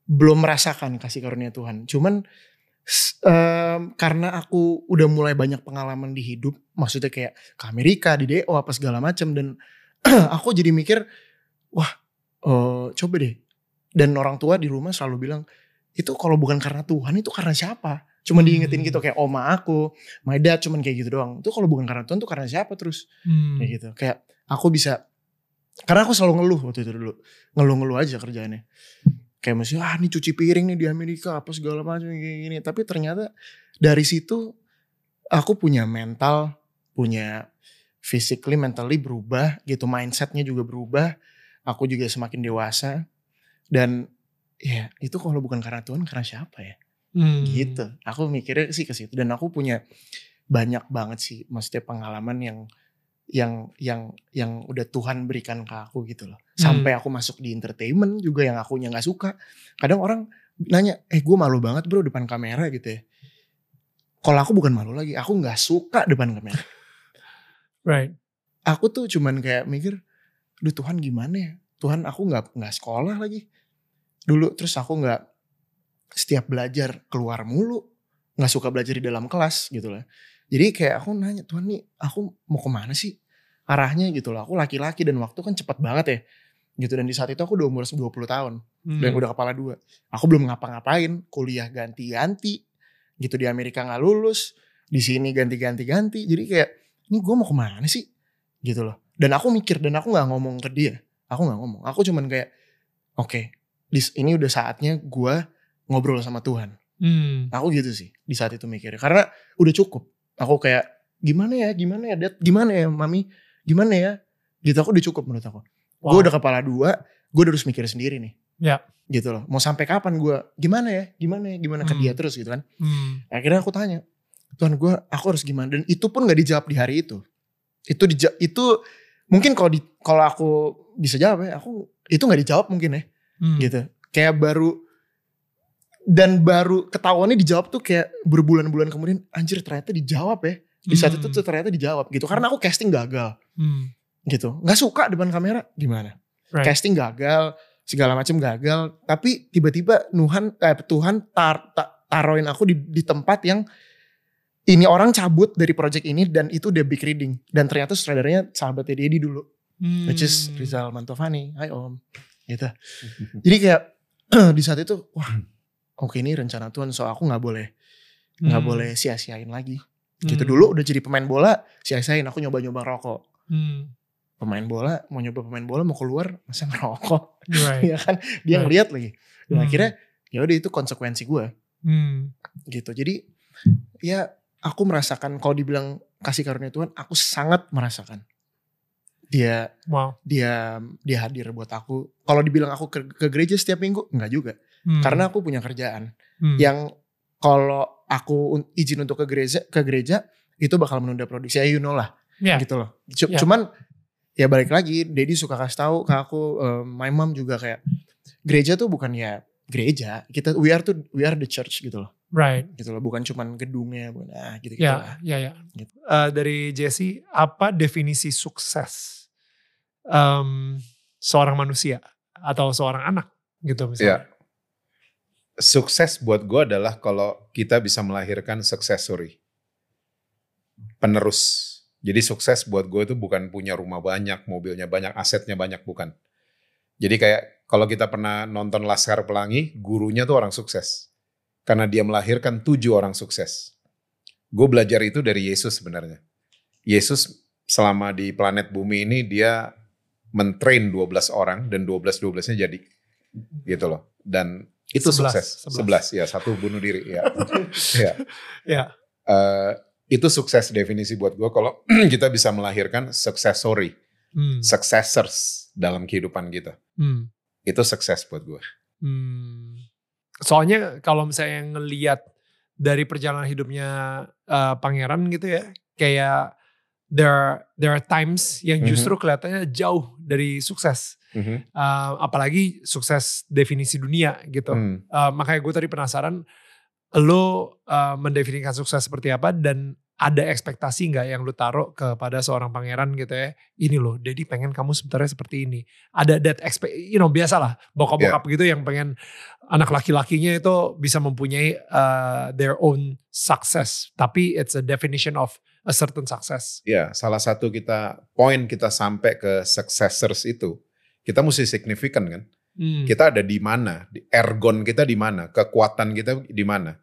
C: belum merasakan kasih karunia Tuhan. Cuman em, karena aku udah mulai banyak pengalaman di hidup, maksudnya kayak ke Amerika, di DO apa segala macam dan aku jadi mikir, wah, eh, coba deh. Dan orang tua di rumah selalu bilang, itu kalau bukan karena Tuhan itu karena siapa? Cuma
A: Hmm.
C: diingetin gitu kayak oma aku, my dad cuman kayak gitu doang. Itu kalau bukan karena Tuhan tuh karena siapa terus?
A: Hmm.
C: Kayak gitu. Kayak aku bisa karena aku selalu ngeluh waktu itu dulu. Ngeluh-ngeluh aja kerjaannya. Kayak masih ah ini cuci piring nih di Amerika apa segala macam kayak gini. Tapi ternyata dari situ aku punya mental, punya physically, mentally berubah gitu. Mindsetnya juga berubah. Aku juga semakin dewasa. Dan ya itu kalau bukan karena Tuhan karena siapa ya?
A: Hmm.
C: gitu aku mikirnya sih ke situ dan aku punya banyak banget sih maksudnya pengalaman yang yang yang yang udah Tuhan berikan ke aku gitu loh. Sampai aku masuk di entertainment juga yang aku nggak suka. Kadang orang nanya eh gue malu banget bro depan kamera gitu ya. Kalau aku bukan malu lagi aku nggak suka depan kamera.
A: Right.
C: aku tuh cuman kayak mikir duh Tuhan gimana ya? Tuhan aku nggak nggak sekolah lagi. Dulu terus aku nggak setiap belajar keluar mulu nggak suka belajar di dalam kelas gitu lah jadi kayak aku nanya Tuhan nih aku mau ke mana sih arahnya? Gitu loh. Aku laki-laki dan waktu kan cepat banget ya. Gitu dan di saat itu aku udah umur 20 tahun
A: Hmm.
C: dan udah kepala dua. Aku belum ngapa-ngapain kuliah ganti-ganti gitu di Amerika nggak lulus di sini ganti-ganti ganti jadi kayak ini gue mau ke mana sih? Gitu loh. Dan aku mikir dan aku nggak ngomong ke dia. Aku nggak ngomong. Aku cuman kayak oke dis- ini udah saatnya gue ngobrol sama Tuhan.
A: Hmm.
C: aku gitu sih di saat itu mikirnya. Karena udah cukup aku kayak gimana ya gimana ya dad? Gimana ya mami? Gimana ya? Gitu aku udah cukup menurut aku.
A: Wow.
C: gue udah kepala dua gue udah harus mikir sendiri nih.
A: Ya.
C: gitu loh. Mau sampai kapan gue gimana ya gimana ya gimana ke
A: Hmm.
C: dia terus gitu kan.
A: Hmm.
C: akhirnya aku tanya Tuhan gue aku harus gimana? Dan itu pun nggak dijawab di hari itu. Itu dija itu mungkin kalau di kalau aku bisa jawab ya aku itu nggak dijawab mungkin ya.
A: Hmm.
C: gitu. Kayak baru dan baru ketahuannya dijawab tuh kayak berbulan-bulan kemudian anjir ternyata dijawab ya. Di saat itu tuh ternyata dijawab gitu karena aku casting gagal.
A: Hmm.
C: gitu. Nggak suka depan kamera gimana?
A: Right.
C: casting gagal segala macam gagal tapi tiba-tiba Tuhan eh, Tuhan tar, ta- taruhin aku di, di tempat yang ini orang cabut dari project ini dan itu udah big reading. Dan ternyata sutradaranya sahabatnya Dedi dulu
A: Hmm.
C: which is Rizal Mantovani. Hai Om. Gitu. Jadi kayak di saat itu wah oke ini rencana Tuhan so aku nggak boleh nggak
A: Hmm.
C: boleh sia-siain lagi gitu
A: Hmm.
C: dulu udah jadi pemain bola sia-siain aku nyoba-nyoba rokok
A: Hmm.
C: pemain bola mau nyoba pemain bola mau keluar masa ngerokok
A: Right.
C: ya kan dia
A: Right.
C: ngeliat lagi
A: Hmm.
C: akhirnya ya udah itu konsekuensi gue
A: Hmm.
C: gitu jadi ya aku merasakan kalau dibilang kasih karunia Tuhan aku sangat merasakan dia
A: Wow.
C: dia dia hadir buat aku kalau dibilang aku ke, ke gereja setiap minggu enggak juga
A: Hmm.
C: karena aku punya kerjaan
A: Hmm.
C: yang kalau aku izin untuk ke gereja ke gereja itu bakal menunda produksi ya you know lah
A: Ya.
C: gitu loh C-
A: Ya.
C: cuman ya balik lagi Dedi suka kasih tahu ke aku eh, my mom juga kayak gereja tuh bukan ya gereja kita we are tuh we are the church gitu loh
A: Right.
C: gitu loh bukan cuman gedungnya bukan ah gitu gitu
A: Ya, ya, ya.
C: Gitu.
A: Eh, dari Jesse, apa definisi sukses em, seorang manusia atau seorang anak gitu
B: Ya.
A: misalnya?
B: Sukses buat gue adalah kalau kita bisa melahirkan success story. Penerus. Jadi sukses buat gue itu bukan punya rumah banyak, mobilnya banyak, asetnya banyak, bukan. Jadi kayak kalau kita pernah nonton Laskar Pelangi, gurunya tuh orang sukses. Karena dia melahirkan tujuh orang sukses. Gue belajar itu dari Yesus sebenarnya. Yesus selama di planet bumi ini dia mentrain 12 orang dan 12-12-nya jadi. Gitu loh. Dan itu
A: Sebelas,
B: sukses.
A: sebelas.
B: 11 ya, satu bunuh diri ya. ya.
A: Ya.
B: Eh, itu sukses definisi buat gue kalau kita bisa melahirkan success story,
A: Hmm.
B: successors dalam kehidupan kita.
A: Hmm.
B: Itu sukses buat gue.
A: Hmm. Soalnya kalau misalnya ngeliat dari perjalanan hidupnya eh, pangeran gitu ya, kayak there there are times yang
B: Mhm.
A: justru kelihatannya jauh dari sukses.
B: Mhm.
A: Eh, apalagi sukses definisi dunia gitu.
B: Hmm.
A: Eh, makanya gue tadi penasaran, lo eh, mendefinisikan sukses seperti apa dan ada ekspektasi nggak yang lo taruh kepada seorang pangeran gitu ya? Ini loh, Dedi pengen kamu sebenarnya seperti ini. Ada that expect, you know biasalah bokap-bokap gitu yang pengen anak laki-lakinya itu bisa mempunyai eh, their own success. Tapi it's a definition of a certain success.
B: Ya, salah satu kita poin kita sampai ke successors itu, kita mesti signifikan kan.
A: Hmm.
B: Kita ada di mana? Di- Ergon kita di mana? Kekuatan kita di mana?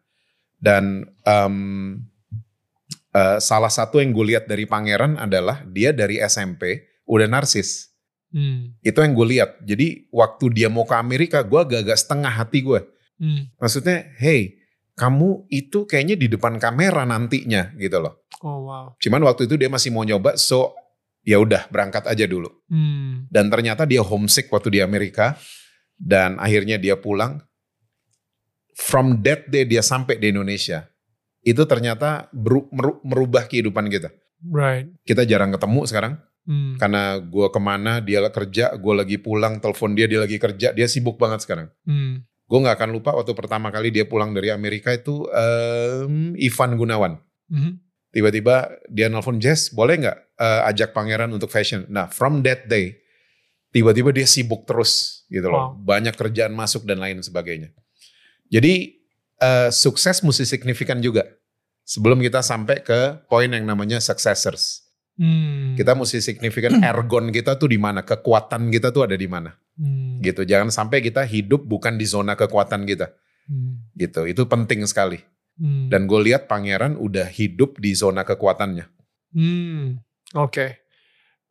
B: Dan em, eh, salah satu yang gue lihat dari pangeran adalah dia dari SMP udah narsis.
A: Hmm.
B: Itu yang gue lihat. Jadi waktu dia mau ke Amerika, gue agak-agak setengah hati gue.
A: Hmm.
B: Maksudnya, hey, kamu itu kayaknya di depan kamera nantinya gitu loh.
A: Oh wow.
B: Cuman waktu itu dia masih mau nyoba, so ya udah berangkat aja dulu.
A: Hmm.
B: Dan ternyata dia homesick waktu di Amerika dan akhirnya dia pulang. From that day dia sampai di Indonesia. Itu ternyata beru- meru- merubah kehidupan kita.
A: Right.
B: Kita jarang ketemu sekarang
A: Hmm.
B: karena gue ke mana dia kerja, gue lagi pulang, telepon dia dia lagi kerja, dia sibuk banget sekarang.
A: Hmm.
B: Gue nggak akan lupa waktu pertama kali dia pulang dari Amerika itu em, Ivan Gunawan.
A: Mhm.
B: Tiba-tiba dia nelpon Jess, boleh nggak eh, ajak pangeran untuk fashion? Nah, from that day, tiba-tiba dia sibuk terus gitu loh.
A: Wow.
B: Banyak kerjaan masuk dan lain sebagainya. Jadi eh, sukses mesti signifikan juga. Sebelum kita sampai ke poin yang namanya successors.
A: Hmm.
B: Kita mesti signifikan ergon kita tuh di mana, kekuatan kita tuh ada di mana.
A: Hmm.
B: Gitu. Jangan sampai kita hidup bukan di zona kekuatan kita.
A: Hmm.
B: Gitu. Itu penting sekali.
A: Hmm.
B: Dan gue lihat pangeran udah hidup di zona kekuatannya.
A: Hmm. Oke.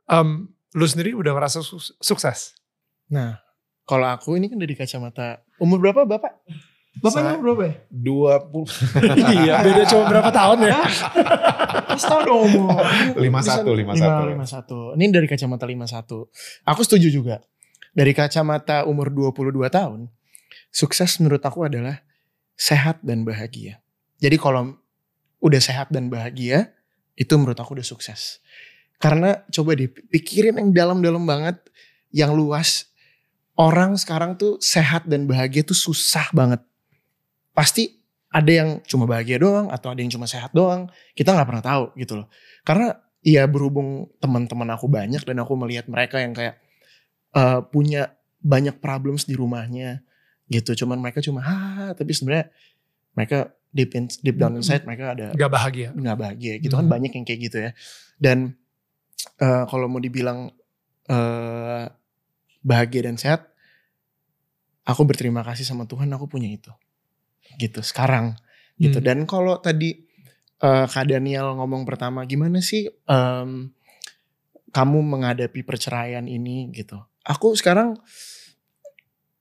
A: Em, lu sendiri udah ngerasa su- sukses?
C: Nah, kalau aku ini kan dari kacamata umur berapa Bapak? Bapaknya umur berapa ya?
B: 20
A: iya, beda cuma berapa tahun ya?
C: Tau dong umur.
B: 51, 51.
C: 51. Ini dari kacamata 51. Aku setuju juga. Dari kacamata umur 22 tahun, sukses menurut aku adalah sehat dan bahagia. Jadi kalau udah sehat dan bahagia, itu menurut aku udah sukses. Karena coba dipikirin yang dalam-dalam banget, yang luas. Orang sekarang tuh sehat dan bahagia tuh susah banget. Pasti ada yang cuma bahagia doang atau ada yang cuma sehat doang. Kita nggak pernah tahu gitu loh. Karena ya berhubung teman-teman aku banyak dan aku melihat mereka yang kayak eh, punya banyak problems di rumahnya gitu. Cuman mereka cuma ha tapi sebenarnya mereka deep in, deep down inside mereka ada
A: Gak bahagia.
C: nggak bahagia gitu kan
A: Hmm.
C: banyak yang kayak gitu ya dan eh, kalau mau dibilang eh, bahagia dan sehat aku berterima kasih sama Tuhan aku punya itu gitu sekarang gitu
A: Hmm.
C: dan kalau tadi eh, Kak Daniel ngomong pertama gimana sih em, kamu menghadapi perceraian ini gitu aku sekarang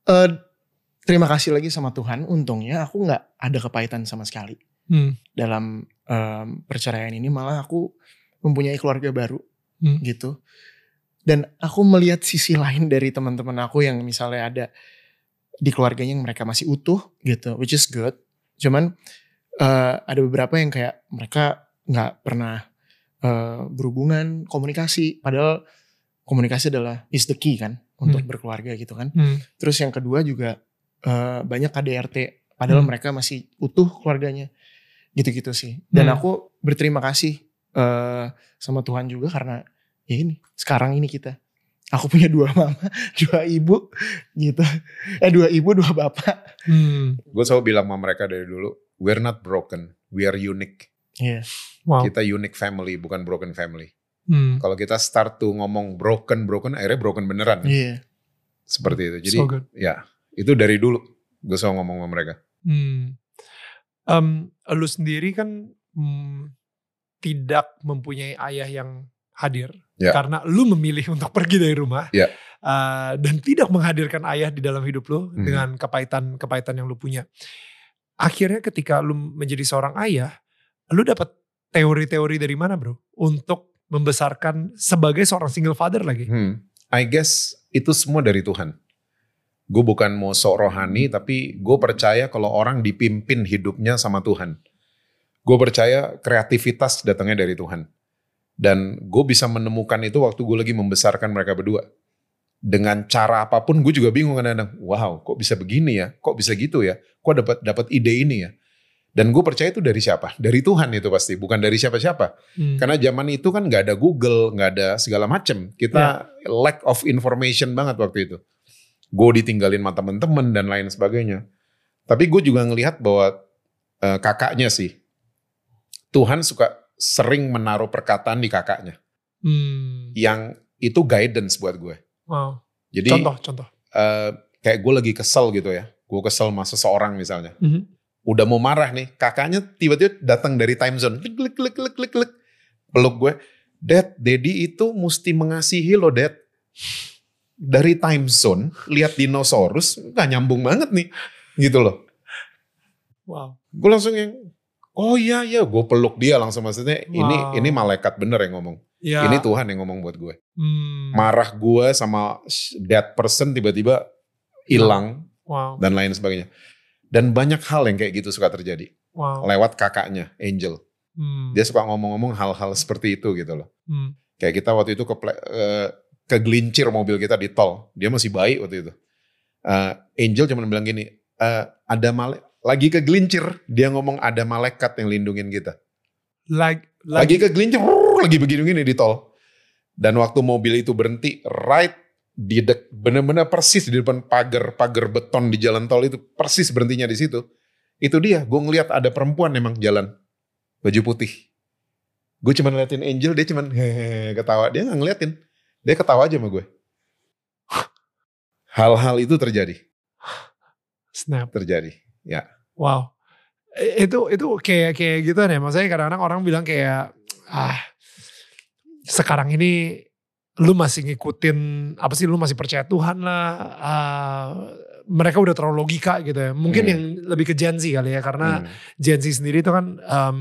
C: eh, terima kasih lagi sama Tuhan. Untungnya aku nggak ada kepahitan sama sekali.
A: Hmm.
C: dalam em, perceraian ini malah aku mempunyai keluarga baru
A: Hmm.
C: gitu. Dan aku melihat sisi lain dari teman-teman aku yang misalnya ada di keluarganya yang mereka masih utuh gitu which is good. Cuman eh, ada beberapa yang kayak mereka nggak pernah eh, berhubungan komunikasi. Padahal komunikasi adalah is the key kan untuk
A: Hmm.
C: berkeluarga gitu kan
A: Hmm.
C: Terus yang kedua juga eh, banyak KDRT, padahal
A: Hmm.
C: mereka masih utuh keluarganya, gitu-gitu sih. Dan
A: Hmm.
C: aku berterima kasih eh, sama Tuhan juga karena ya ini sekarang ini kita, aku punya dua mama, dua ibu, gitu. Eh dua ibu, dua bapak.
A: Hmm.
B: Gue selalu bilang sama mereka dari dulu, we're not broken, we are unique.
C: Iya.
A: Wow.
B: Kita unique family, bukan broken family.
A: Hmm.
B: Kalau kita start tuh ngomong broken, broken, akhirnya broken beneran.
C: Iya.
B: Seperti itu. Jadi
A: So good.
B: ya, itu dari dulu. Gue selalu ngomong sama mereka.
A: Hmm. Em, lu sendiri kan hmm, tidak mempunyai ayah yang hadir
B: Ya.
A: karena lu memilih untuk pergi dari rumah
B: Ya.
A: Eh, dan tidak menghadirkan ayah di dalam hidup lu
B: Hmm.
A: dengan kepahitan kepahitan yang lu punya. Akhirnya ketika lu menjadi seorang ayah, lu dapat teori-teori dari mana bro untuk membesarkan sebagai seorang single father lagi?
B: Hmm. I guess itu semua dari Tuhan. Gue bukan mau sok rohani, tapi gue percaya kalau orang dipimpin hidupnya sama Tuhan. Gue percaya kreativitas datangnya dari Tuhan. Dan gue bisa menemukan itu waktu gue lagi membesarkan mereka berdua. Dengan cara apa pun gue juga bingung kadang-kadang. Wow, kok bisa begini ya? Kok bisa gitu ya? Kok dapat dapat ide ini ya? Dan gue percaya itu dari siapa? Dari Tuhan itu pasti, bukan dari siapa-siapa.
A: Hmm.
B: Karena zaman itu kan nggak ada Google, nggak ada segala macem. Kita lack of information banget waktu itu. Gue ditinggalin sama temen-temen dan lain sebagainya. Tapi gue juga ngelihat bahwa eh, kakaknya sih, Tuhan suka sering menaruh perkataan di kakaknya.
A: Hmm.
B: Yang itu guidance buat gue.
A: Wow.
B: Jadi
A: Contoh, contoh.
B: eh, kayak gue lagi kesel gitu ya. Gue kesel sama seseorang misalnya.
A: Mhm.
B: Udah mau marah nih, kakaknya tiba-tiba datang dari time zone. Klik, klik, klik, klik, klik. Peluk gue. Dad, Daddy itu mesti mengasihi lo, Dad. Dari time zone, lihat dinosaurus, nggak nyambung banget nih. Gitu loh.
A: Wow.
B: Gue langsung yang, oh iya, iya. Gue peluk dia langsung. Maksudnya ini
A: Wow.
B: ini malaikat bener yang ngomong.
A: Ya.
B: Ini Tuhan yang ngomong buat gue.
A: Hmm.
B: Marah gue sama that person tiba-tiba hilang
A: Wow.
B: dan lain sebagainya. Dan banyak hal yang kayak gitu suka terjadi.
A: Wow.
B: Lewat kakaknya, Angel.
A: Hmm.
B: Dia suka ngomong-ngomong hal-hal seperti itu gitu loh.
A: Hmm.
B: Kayak kita waktu itu ke kegelincir mobil kita di tol. Dia masih baik waktu itu. Eh, Angel cuma bilang gini, "Eh, ada male lagi kegelincir. Dia ngomong ada malaikat yang lindungin kita.
A: Like,
B: Lagi
A: lagi,
B: kegelincir, rrrr, lagi begini-begini di tol. Dan waktu mobil itu berhenti, right di dek, bener-bener persis di depan pagar pagar beton di jalan tol itu persis berhentinya di situ. Itu dia, gue ngeliat ada perempuan emang jalan baju putih. Gue cuma ngeliatin Angel, dia cuma hehehe ketawa. Dia nggak ngeliatin, dia ketawa aja sama gue. Hal-hal itu terjadi,
A: snap.
B: terjadi. Ya,
A: Wow. Itu itu kayak kayak gitu nih. Maksudnya kadang-kadang orang bilang kayak ah sekarang ini lu masih ngikutin apa sih lu masih percaya Tuhan lah. ah, mereka udah terlalu logika gitu ya. Mungkin
B: Hmm.
A: yang lebih ke Gen Z kali ya karena
B: Hmm.
A: Gen Z sendiri itu kan em,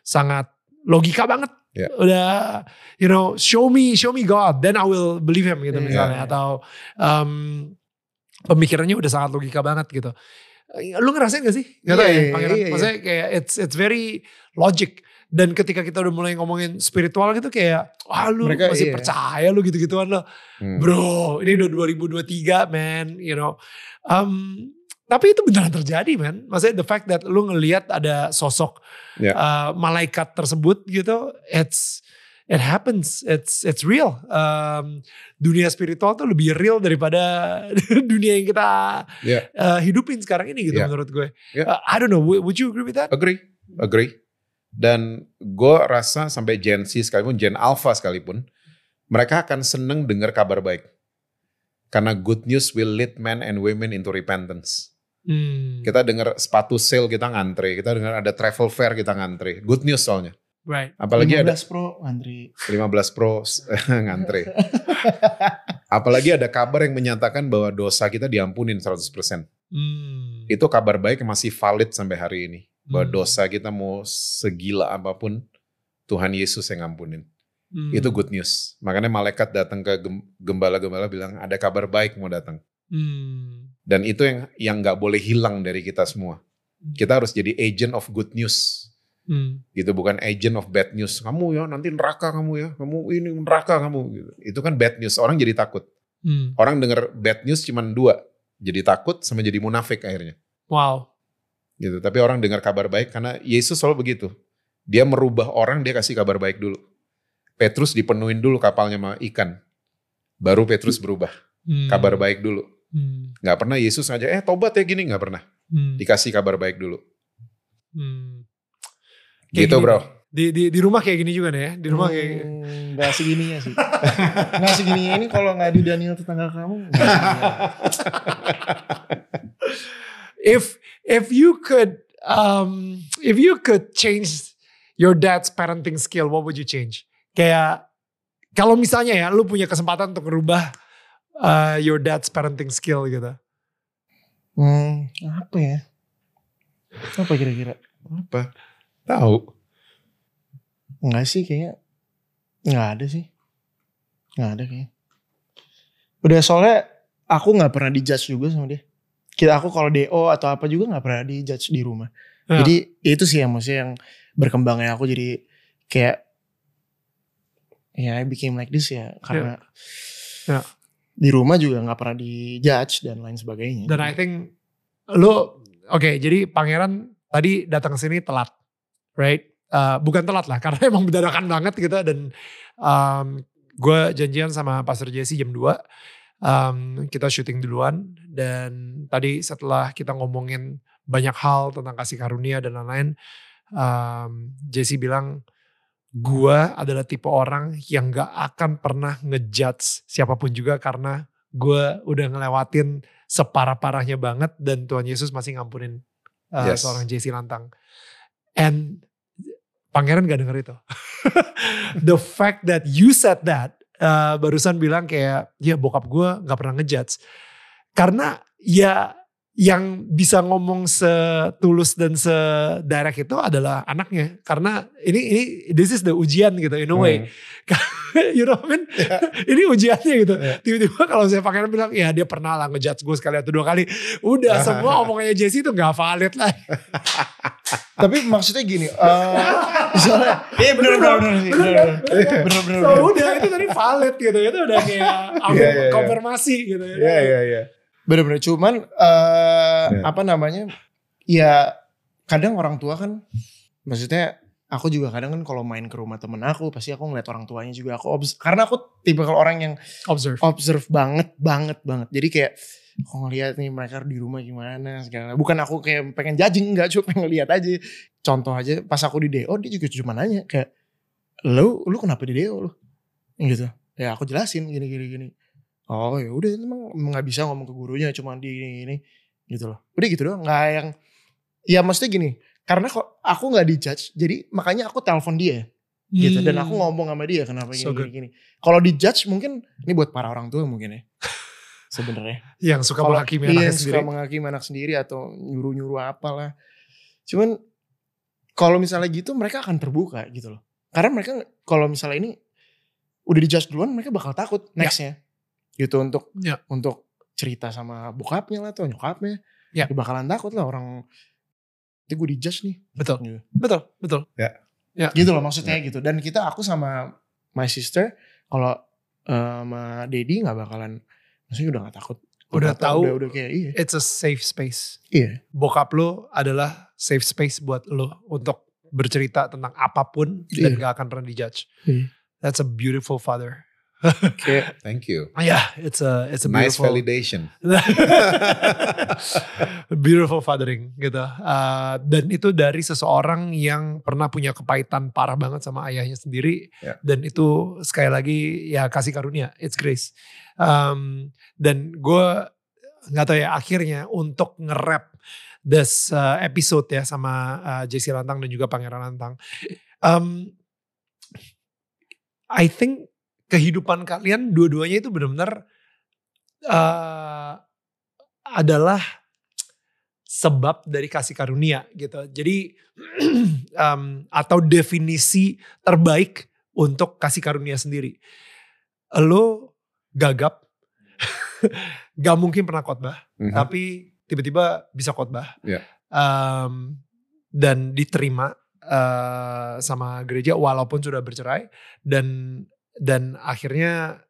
A: sangat logika banget.
B: Ya.
A: Udah you know show me show me God then I will believe him gitu
C: Ya.
A: misalnya atau em, pemikirannya udah sangat logika banget gitu. Lu ngerasain gak sih? Gak tau
C: Iya,
A: ya pangeran.
C: iya, iya.
A: Maksudnya kayak it's it's very logic. Dan ketika kita udah mulai ngomongin spiritual gitu kayak wah lu
C: Mereka,
A: masih
C: iya.
A: percaya lu gitu-gituan lo.
B: Hmm.
A: Bro, ini udah 2023 man, you know. Um, tapi itu beneran terjadi man. Maksudnya the fact that lu ngelihat ada sosok
B: Ya.
A: uh, malaikat tersebut gitu, it's it happens, it's it's real. Um, dunia spiritual tuh lebih real daripada dunia yang kita
B: Ya.
A: uh, hidupin sekarang ini gitu
B: Ya.
A: menurut gue.
B: Ya.
A: Uh, I don't know, would you agree with that?
B: Agree, agree. Dan gue rasa sampai Gen Z sekalipun, Gen Alpha sekalipun, mereka akan seneng dengar kabar baik. Karena good news will lead men and women into repentance.
A: Hmm,
B: Kita dengar sepatu sale kita ngantri, kita dengar ada travel fair kita ngantri. Good news soalnya.
A: right.
B: Apalagi ada
C: 15 Pro antri.
B: 15 Pro ngantri. Apalagi ada kabar yang menyatakan bahwa dosa kita diampunin 100%.
A: Hmm.
B: Itu kabar baik yang masih valid sampai hari ini. Bahwa
A: Hmm.
B: dosa kita mau segila apa pun, Tuhan Yesus yang ngampunin.
A: Hmm.
B: Itu good news. Makanya malaikat datang ke gem- gembala-gembala bilang ada kabar baik mau datang.
A: Hmm.
B: Dan itu yang yang nggak boleh hilang dari kita semua. Kita harus jadi agent of good news.
A: Hmm.
B: Gitu bukan agent of bad news. Kamu ya nanti neraka kamu ya. Kamu ini neraka kamu gitu. Itu kan bad news. Orang jadi takut.
A: Hmm.
B: Orang dengar bad news cuma dua. Jadi takut sama jadi munafik akhirnya.
A: Wow.
B: Gitu. Tapi orang dengar kabar baik karena Yesus selalu begitu. Dia merubah orang, dia kasih kabar baik dulu. Petrus dipenuhin dulu kapalnya sama ikan. Baru Petrus berubah.
A: Hmm.
B: Kabar baik dulu.
A: Hmm.
B: Nggak pernah Yesus ngajak, eh tobat ya gini. Nggak pernah.
A: Hmm.
B: Dikasih kabar baik dulu.
A: Hmm. Kayak
B: Gitu
A: gini
B: bro.
A: Di, di, di rumah kayak gini juga nih ya. Di rumah kayak
C: Hmm, Gak segininya sih. gak segininya ini kalau gak di Daniel tetangga kamu.
A: if if you could um if you could change your dad's parenting skill what would you change kayak kalau misalnya ya lu punya kesempatan untuk merubah uh, your dad's parenting skill gitu
C: Hmm, apa ya? Apa kira-kira?
B: Apa? Tahu.
C: Enggak sih kayaknya. Enggak ada sih. Enggak ada kayaknya. Udah soalnya aku gak pernah dijudge juga sama dia. Kita aku kalau DO atau apa juga gak pernah dijudge di rumah.
A: Ya.
C: Jadi itu sih yang maksudnya yang berkembangnya aku jadi kayak ya I became like this ya karena
A: Ya.
C: di rumah juga nggak pernah dijudge dan lain sebagainya.
A: dan I think lu oke jadi pangeran tadi datang ke sini telat right Uh, bukan telat lah karena emang berdadakan banget gitu dan um, gue janjian sama Pastor Jesse jam 2 um, kita syuting duluan dan tadi setelah kita ngomongin banyak hal tentang kasih karunia dan lain-lain um, Jesse bilang gue adalah tipe orang yang gak akan pernah ngejudge siapa pun juga karena gue udah ngelewatin separah-parahnya banget dan Tuhan Yesus masih ngampunin uh,
B: Yes.
A: seorang JC Lantang. And pangeran gak denger itu. The fact that you said that uh, barusan bilang kayak ya bokap gue nggak pernah ngejudge. Karena ya yang bisa ngomong setulus dan sedirect itu adalah anaknya. Karena ini ini this is the ujian gitu in a way you know what I mean ini ujiannya gitu
B: Iya.
A: tiba-tiba kalau saya pangeran bilang ya dia pernah lah ngejudge gue sekali atau dua kali udah semua omongannya Jesse itu nggak valid lah
C: Tapi maksudnya gini, eh misalnya, iya sih, bener bener bener bener.
A: so udah itu tadi valid gitu itu udah kayak aku
B: Iya, iya, iya.
A: konfirmasi gitu
B: Iya iya iya.
C: Bener-bener cuman eh
B: Ya.
C: apa namanya? Ya kadang orang tua kan maksudnya aku juga kadang kan kalau main ke rumah temen aku pasti aku ngeliat orang tuanya juga aku obs- karena aku tipe kalau orang yang
A: observe
C: observe banget banget banget. Jadi kayak aku ngeliat nih mereka di rumah gimana segala. Bukan aku kayak pengen judging enggak cuma pengen ngeliat aja. Contoh aja pas aku di DO dia juga cuma nanya kayak lu lu kenapa di DO lu? Gitu. Ya aku jelasin gini gini gini. Oh ya udah emang emang nggak bisa ngomong ke gurunya cuma di gini, gini gitu loh. Udah gitu doang nggak yang ya maksudnya gini karena kok aku nggak dijudge jadi makanya aku telepon dia gitu dan aku
A: Hmm.
C: ngomong sama dia kenapa gini
A: So
C: gini, gini. Kalau dijudge mungkin ini buat para orang tua mungkin ya sebenarnya.
A: yang suka menghakimi
C: iya,
A: anaknya
C: yang
A: sendiri
C: suka menghakimi anak sendiri atau nyuruh-nyuruh apalah. Cuman kalau misalnya gitu mereka akan terbuka gitu loh. Karena mereka kalau misalnya ini udah dijudge duluan mereka bakal takut nextnya gitu untuk
A: Ya.
C: untuk cerita sama bokapnya lah atau nyokapnya.
A: Ya.
C: Bakalan takut lah orang itu gue dijudge nih.
A: betul
C: Gitu.
A: betul betul
C: gitu loh maksudnya gitu dan kita aku sama my sister kalau eh, sama Dedi nggak bakalan maksudnya udah nggak takut
A: Udah
C: Apa-apa,
A: tahu.
C: udah, udah kayak iya
A: it's a safe space
C: iya
A: bokap lo adalah safe space buat lo untuk bercerita tentang apa pun dan
C: Iya.
A: gak akan pernah dijudge.
C: Iya.
A: That's a beautiful father.
C: Kayak
B: Thank you.
A: Yeah, it's a it's a
B: Nice
A: beautiful
B: validation.
A: beautiful fathering gitu. Uh, dan itu dari seseorang yang pernah punya kepahitan parah banget sama ayahnya sendiri.
B: Ya.
A: Dan itu sekali lagi ya kasih karunia, it's grace. Um, dan gue nggak tahu ya akhirnya untuk nge-rap this uh, episode ya sama uh, JC Lantang dan juga Pangeran Lantang. Um, I think kehidupan kalian dua-duanya itu benar-benar uh, adalah sebab dari kasih karunia gitu. Jadi um, atau definisi terbaik untuk kasih karunia sendiri. Lo gagap, gak mungkin pernah khotbah,
B: Mhm.
A: tapi tiba-tiba bisa khotbah
B: Iya.
A: Um, dan diterima uh, sama gereja walaupun sudah bercerai dan dan akhirnya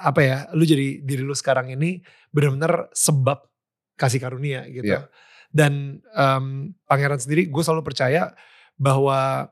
A: apa ya lu jadi diri lu sekarang ini benar-benar sebab kasih karunia gitu.
B: Iya.
A: dan um, pangeran sendiri gue selalu percaya bahwa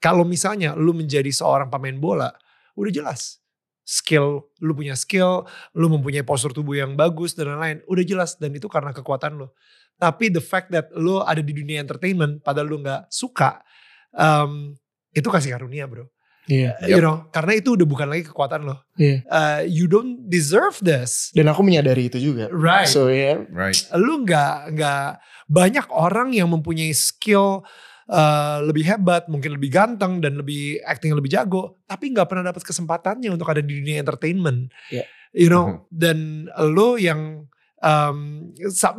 A: kalau misalnya lu menjadi seorang pemain bola udah jelas skill lu punya skill lu mempunyai postur tubuh yang bagus dan lain-lain udah jelas dan itu karena kekuatan lu. Tapi the fact that lu ada di dunia entertainment padahal lu nggak suka um, itu kasih karunia bro
C: iya.
A: You know karena itu udah bukan lagi kekuatan lo
C: iya.
A: Uh, you don't deserve this.
C: Dan aku menyadari itu juga.
A: Right.
C: So ya
B: Right.
A: lu nggak nggak banyak orang yang mempunyai skill uh, lebih hebat, mungkin lebih ganteng dan lebih acting lebih jago, tapi nggak pernah dapat kesempatannya untuk ada di dunia entertainment.
C: Iya.
A: You know, dan lo yang um,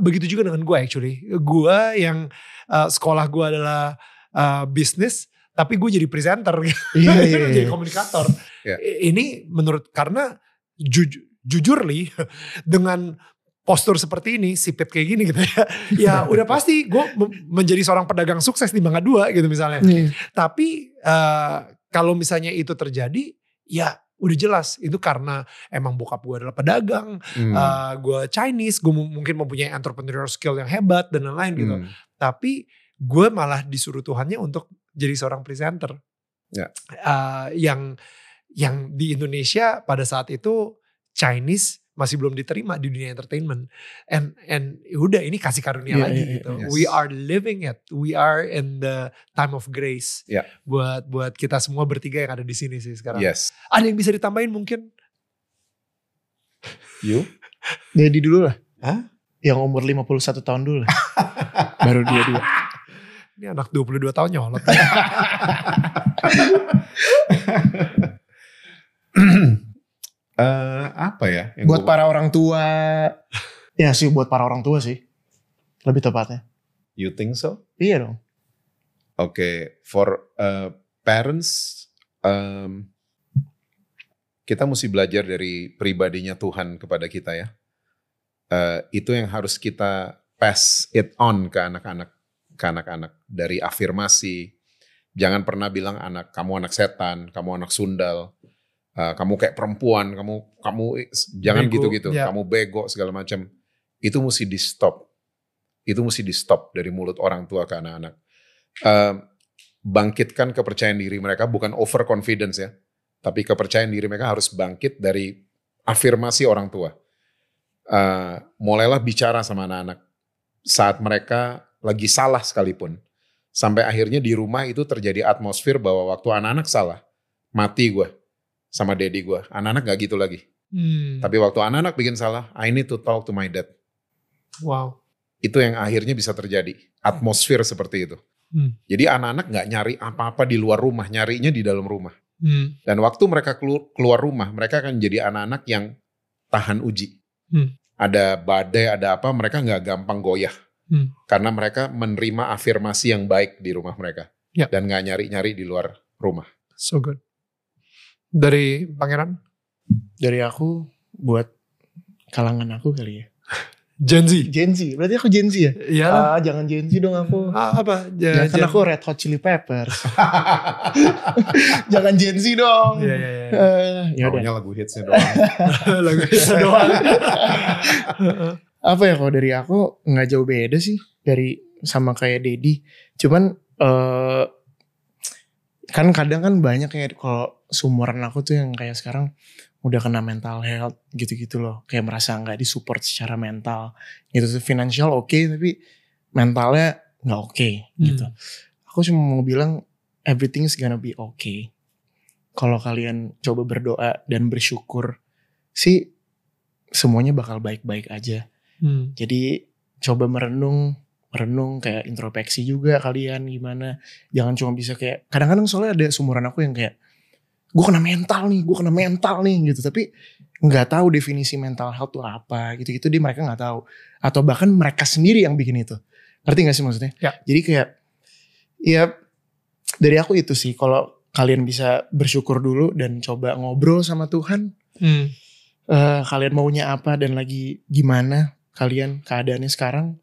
A: begitu juga dengan gue actually. Gue yang uh, sekolah gue adalah uh, bisnis, tapi gue jadi presenter,
C: iya iya
A: jadi
C: iya
A: komunikator.
B: Iya.
A: I- Ini menurut karena juj- jujur li dengan postur seperti ini, sipit kayak gini gitu ya. Ya udah pasti gue menjadi seorang pedagang sukses di Mangga Dua gitu misalnya.
C: Iya.
A: Tapi eh, kalau misalnya itu terjadi, ya udah jelas itu karena emang bokap gue adalah pedagang,
B: Hmm.
A: eh, gue Chinese, gue mungkin mempunyai entrepreneurial skill yang hebat dan lain-lain gitu.
B: Hmm.
A: Tapi gue malah disuruh Tuhannya untuk jadi seorang presenter.
B: Ya.
A: Eh, yang yang di Indonesia pada saat itu Chinese masih belum diterima di dunia entertainment. And and ya udah ini kasih karunia
C: Iya,
A: lagi
C: iya,
A: gitu.
B: yes.
A: We are living it. We are in the time of grace.
B: Ya.
A: Buat buat kita semua bertiga yang ada di sini sih sekarang.
B: Yes.
A: Ada yang bisa ditambahin mungkin?
B: You?
C: Dedi dulu lah.
B: Hah?
C: Yang umur 51 tahun dulu lah. Baru dia dua.
A: Ini anak 22 tahun nyolot.
B: Eh, apa ya? yang
C: Buat
B: gua-
C: para orang tua. Ya sih buat para orang tua sih. Lebih tepatnya.
B: You think so?
C: Iya dong.
B: Oke, for uh, parents, um, kita mesti belajar dari pribadinya Tuhan kepada kita ya. Uh, itu yang harus kita pass it on ke anak-anak, ke anak-anak dari afirmasi. Jangan pernah bilang anak kamu anak setan, kamu anak sundal, uh, kamu kayak perempuan, kamu kamu jangan gitu-gitu,
A: ya.
B: kamu bego segala macam. Itu mesti di stop. Itu mesti di stop dari mulut orang tua ke anak-anak um, bangkitkan kepercayaan diri mereka bukan overconfidence ya tapi kepercayaan diri mereka harus bangkit dari afirmasi orang tua Uh, mulailah bicara sama anak-anak saat mereka lagi salah sekalipun sampai akhirnya di rumah itu terjadi atmosfer bahwa waktu anak-anak salah mati gue sama daddy gue anak-anak gak gitu lagi
A: Hmm.
B: tapi waktu anak-anak bikin salah I need to talk to my dad
A: Wow.
B: itu yang akhirnya bisa terjadi atmosfer seperti itu
A: Hmm.
B: jadi anak-anak nggak nyari apa-apa di luar rumah nyarinya di dalam rumah
A: Hmm.
B: dan waktu mereka kelu- keluar rumah mereka akan jadi anak-anak yang tahan uji
A: Hmm.
B: ada badai ada apa mereka nggak gampang goyah
A: Hmm.
B: karena mereka menerima afirmasi yang baik di rumah mereka
A: Ya.
B: dan nggak nyari-nyari di luar rumah
A: So good. Dari Pangeran?
C: Dari aku buat kalangan aku kali ya.
A: Gen Z.
C: Gen Z. Berarti aku Gen Z ya?
A: Iya.
C: Ah, jangan Gen Z dong aku.
A: Ah, apa?
C: Ya,
A: Ja-
C: kan
A: Gen-
C: aku Red Hot Chili Peppers. jangan Gen Z dong.
A: Iya, iya, iya.
C: Eh, ya udah.
B: Lagu hitsnya doang
A: Lagu itu doang.
C: Apa ya kalau dari aku nggak jauh beda sih dari sama kayak Dedi. Cuman eh kan kadang kan banyak kayak kalau sumuran aku tuh yang kayak sekarang udah kena mental health gitu-gitu loh. Kayak merasa nggak disupport secara mental. Gitu tuh financial oke tapi mentalnya nggak oke gitu. Aku cuma mau bilang everything's gonna be okay. Kalau kalian coba berdoa dan bersyukur sih semuanya bakal baik-baik aja.
A: Hmm.
C: Jadi coba merenung, merenung kayak introspeksi juga kalian gimana. Jangan cuma bisa kayak kadang-kadang soalnya ada sumuran aku yang kayak gue kena mental nih, gue kena mental nih gitu. Tapi nggak tahu definisi mental health tuh apa gitu-gitu dia mereka nggak tahu. Atau bahkan mereka sendiri yang bikin itu. Ngerti gak sih maksudnya?
A: Ya.
C: Jadi kayak ya dari aku itu sih kalau kalian bisa bersyukur dulu dan coba ngobrol sama Tuhan
A: Hmm.
C: eh, kalian maunya apa dan lagi gimana kalian keadaannya sekarang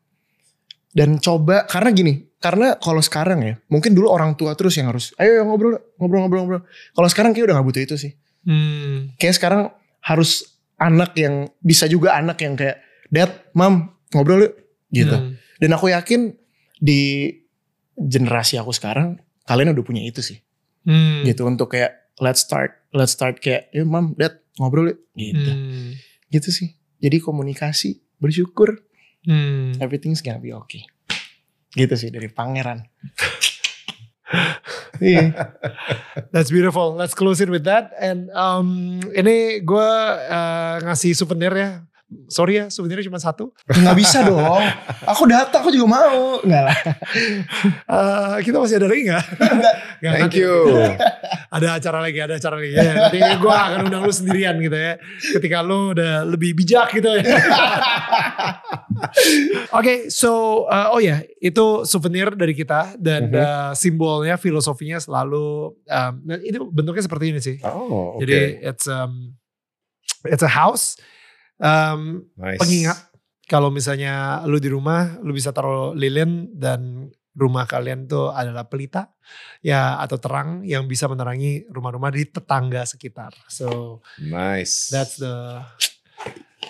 C: dan coba karena gini karena kalau sekarang ya mungkin dulu orang tua terus yang harus ayo ngobrol ngobrol ngobrol ngobrol kalau sekarang kayak udah gak butuh itu sih
A: Hmm.
C: kayak sekarang harus anak yang bisa juga anak yang kayak dad mam ngobrol yuk gitu
A: Hmm.
C: dan aku yakin di generasi aku sekarang kalian udah punya itu sih
A: Hmm.
C: gitu untuk kayak let's start let's start kayak ya mam dad ngobrol yuk gitu
A: Hmm.
C: gitu sih jadi komunikasi bersyukur
A: Hmm.
C: everything's gonna be okay gitu sih dari pangeran iya
A: That's beautiful. Let's close it with that. And um, ini gue uh, ngasih souvenir ya. Sorry ya, souvenirnya cuma satu.
C: nggak bisa dong aku data aku juga mau nggak lah
A: Uh, kita masih ada lagi nggak? Nggak,
B: thank
A: nanti-
B: you
A: Ada acara lagi, ada acara lagi. Ya, nanti gue akan undang lu sendirian gitu ya. Ketika lu udah lebih bijak gitu ya. Oke, so uh, oh ya itu souvenir dari kita dan
B: Mhm.
A: uh, simbolnya, filosofinya selalu um, nah, itu bentuknya seperti ini sih.
B: oh oke
A: Jadi it's um, it's a house. Um,
B: nice
A: pengingat kalau misalnya lu di rumah lu bisa taruh lilin dan rumah kalian tuh adalah pelita ya atau terang yang bisa menerangi rumah-rumah di tetangga sekitar. So
B: nice
A: that's the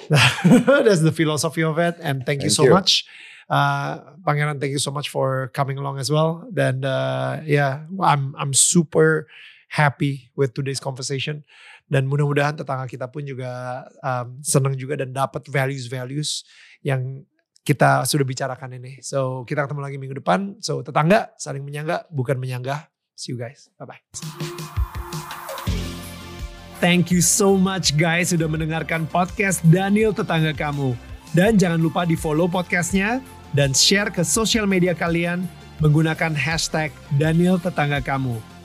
A: that's the philosophy of it and thank, you
B: Thank
A: so
B: you.
A: much. Uh, Pangeran, thank you so much for coming along as well. Dan uh, yeah, I'm I'm super happy with today's conversation. Dan mudah-mudahan tetangga kita pun juga um, senang juga dan dapat values-values yang kita sudah bicarakan ini. So kita ketemu lagi minggu depan. So tetangga saling menyangga bukan menyanggah. See you guys. Bye bye. Thank you so much guys sudah mendengarkan podcast Daniel Tetangga Kamu. Dan jangan lupa di follow podcastnya dan share ke sosial media kalian menggunakan hashtag Daniel Tetangga Kamu.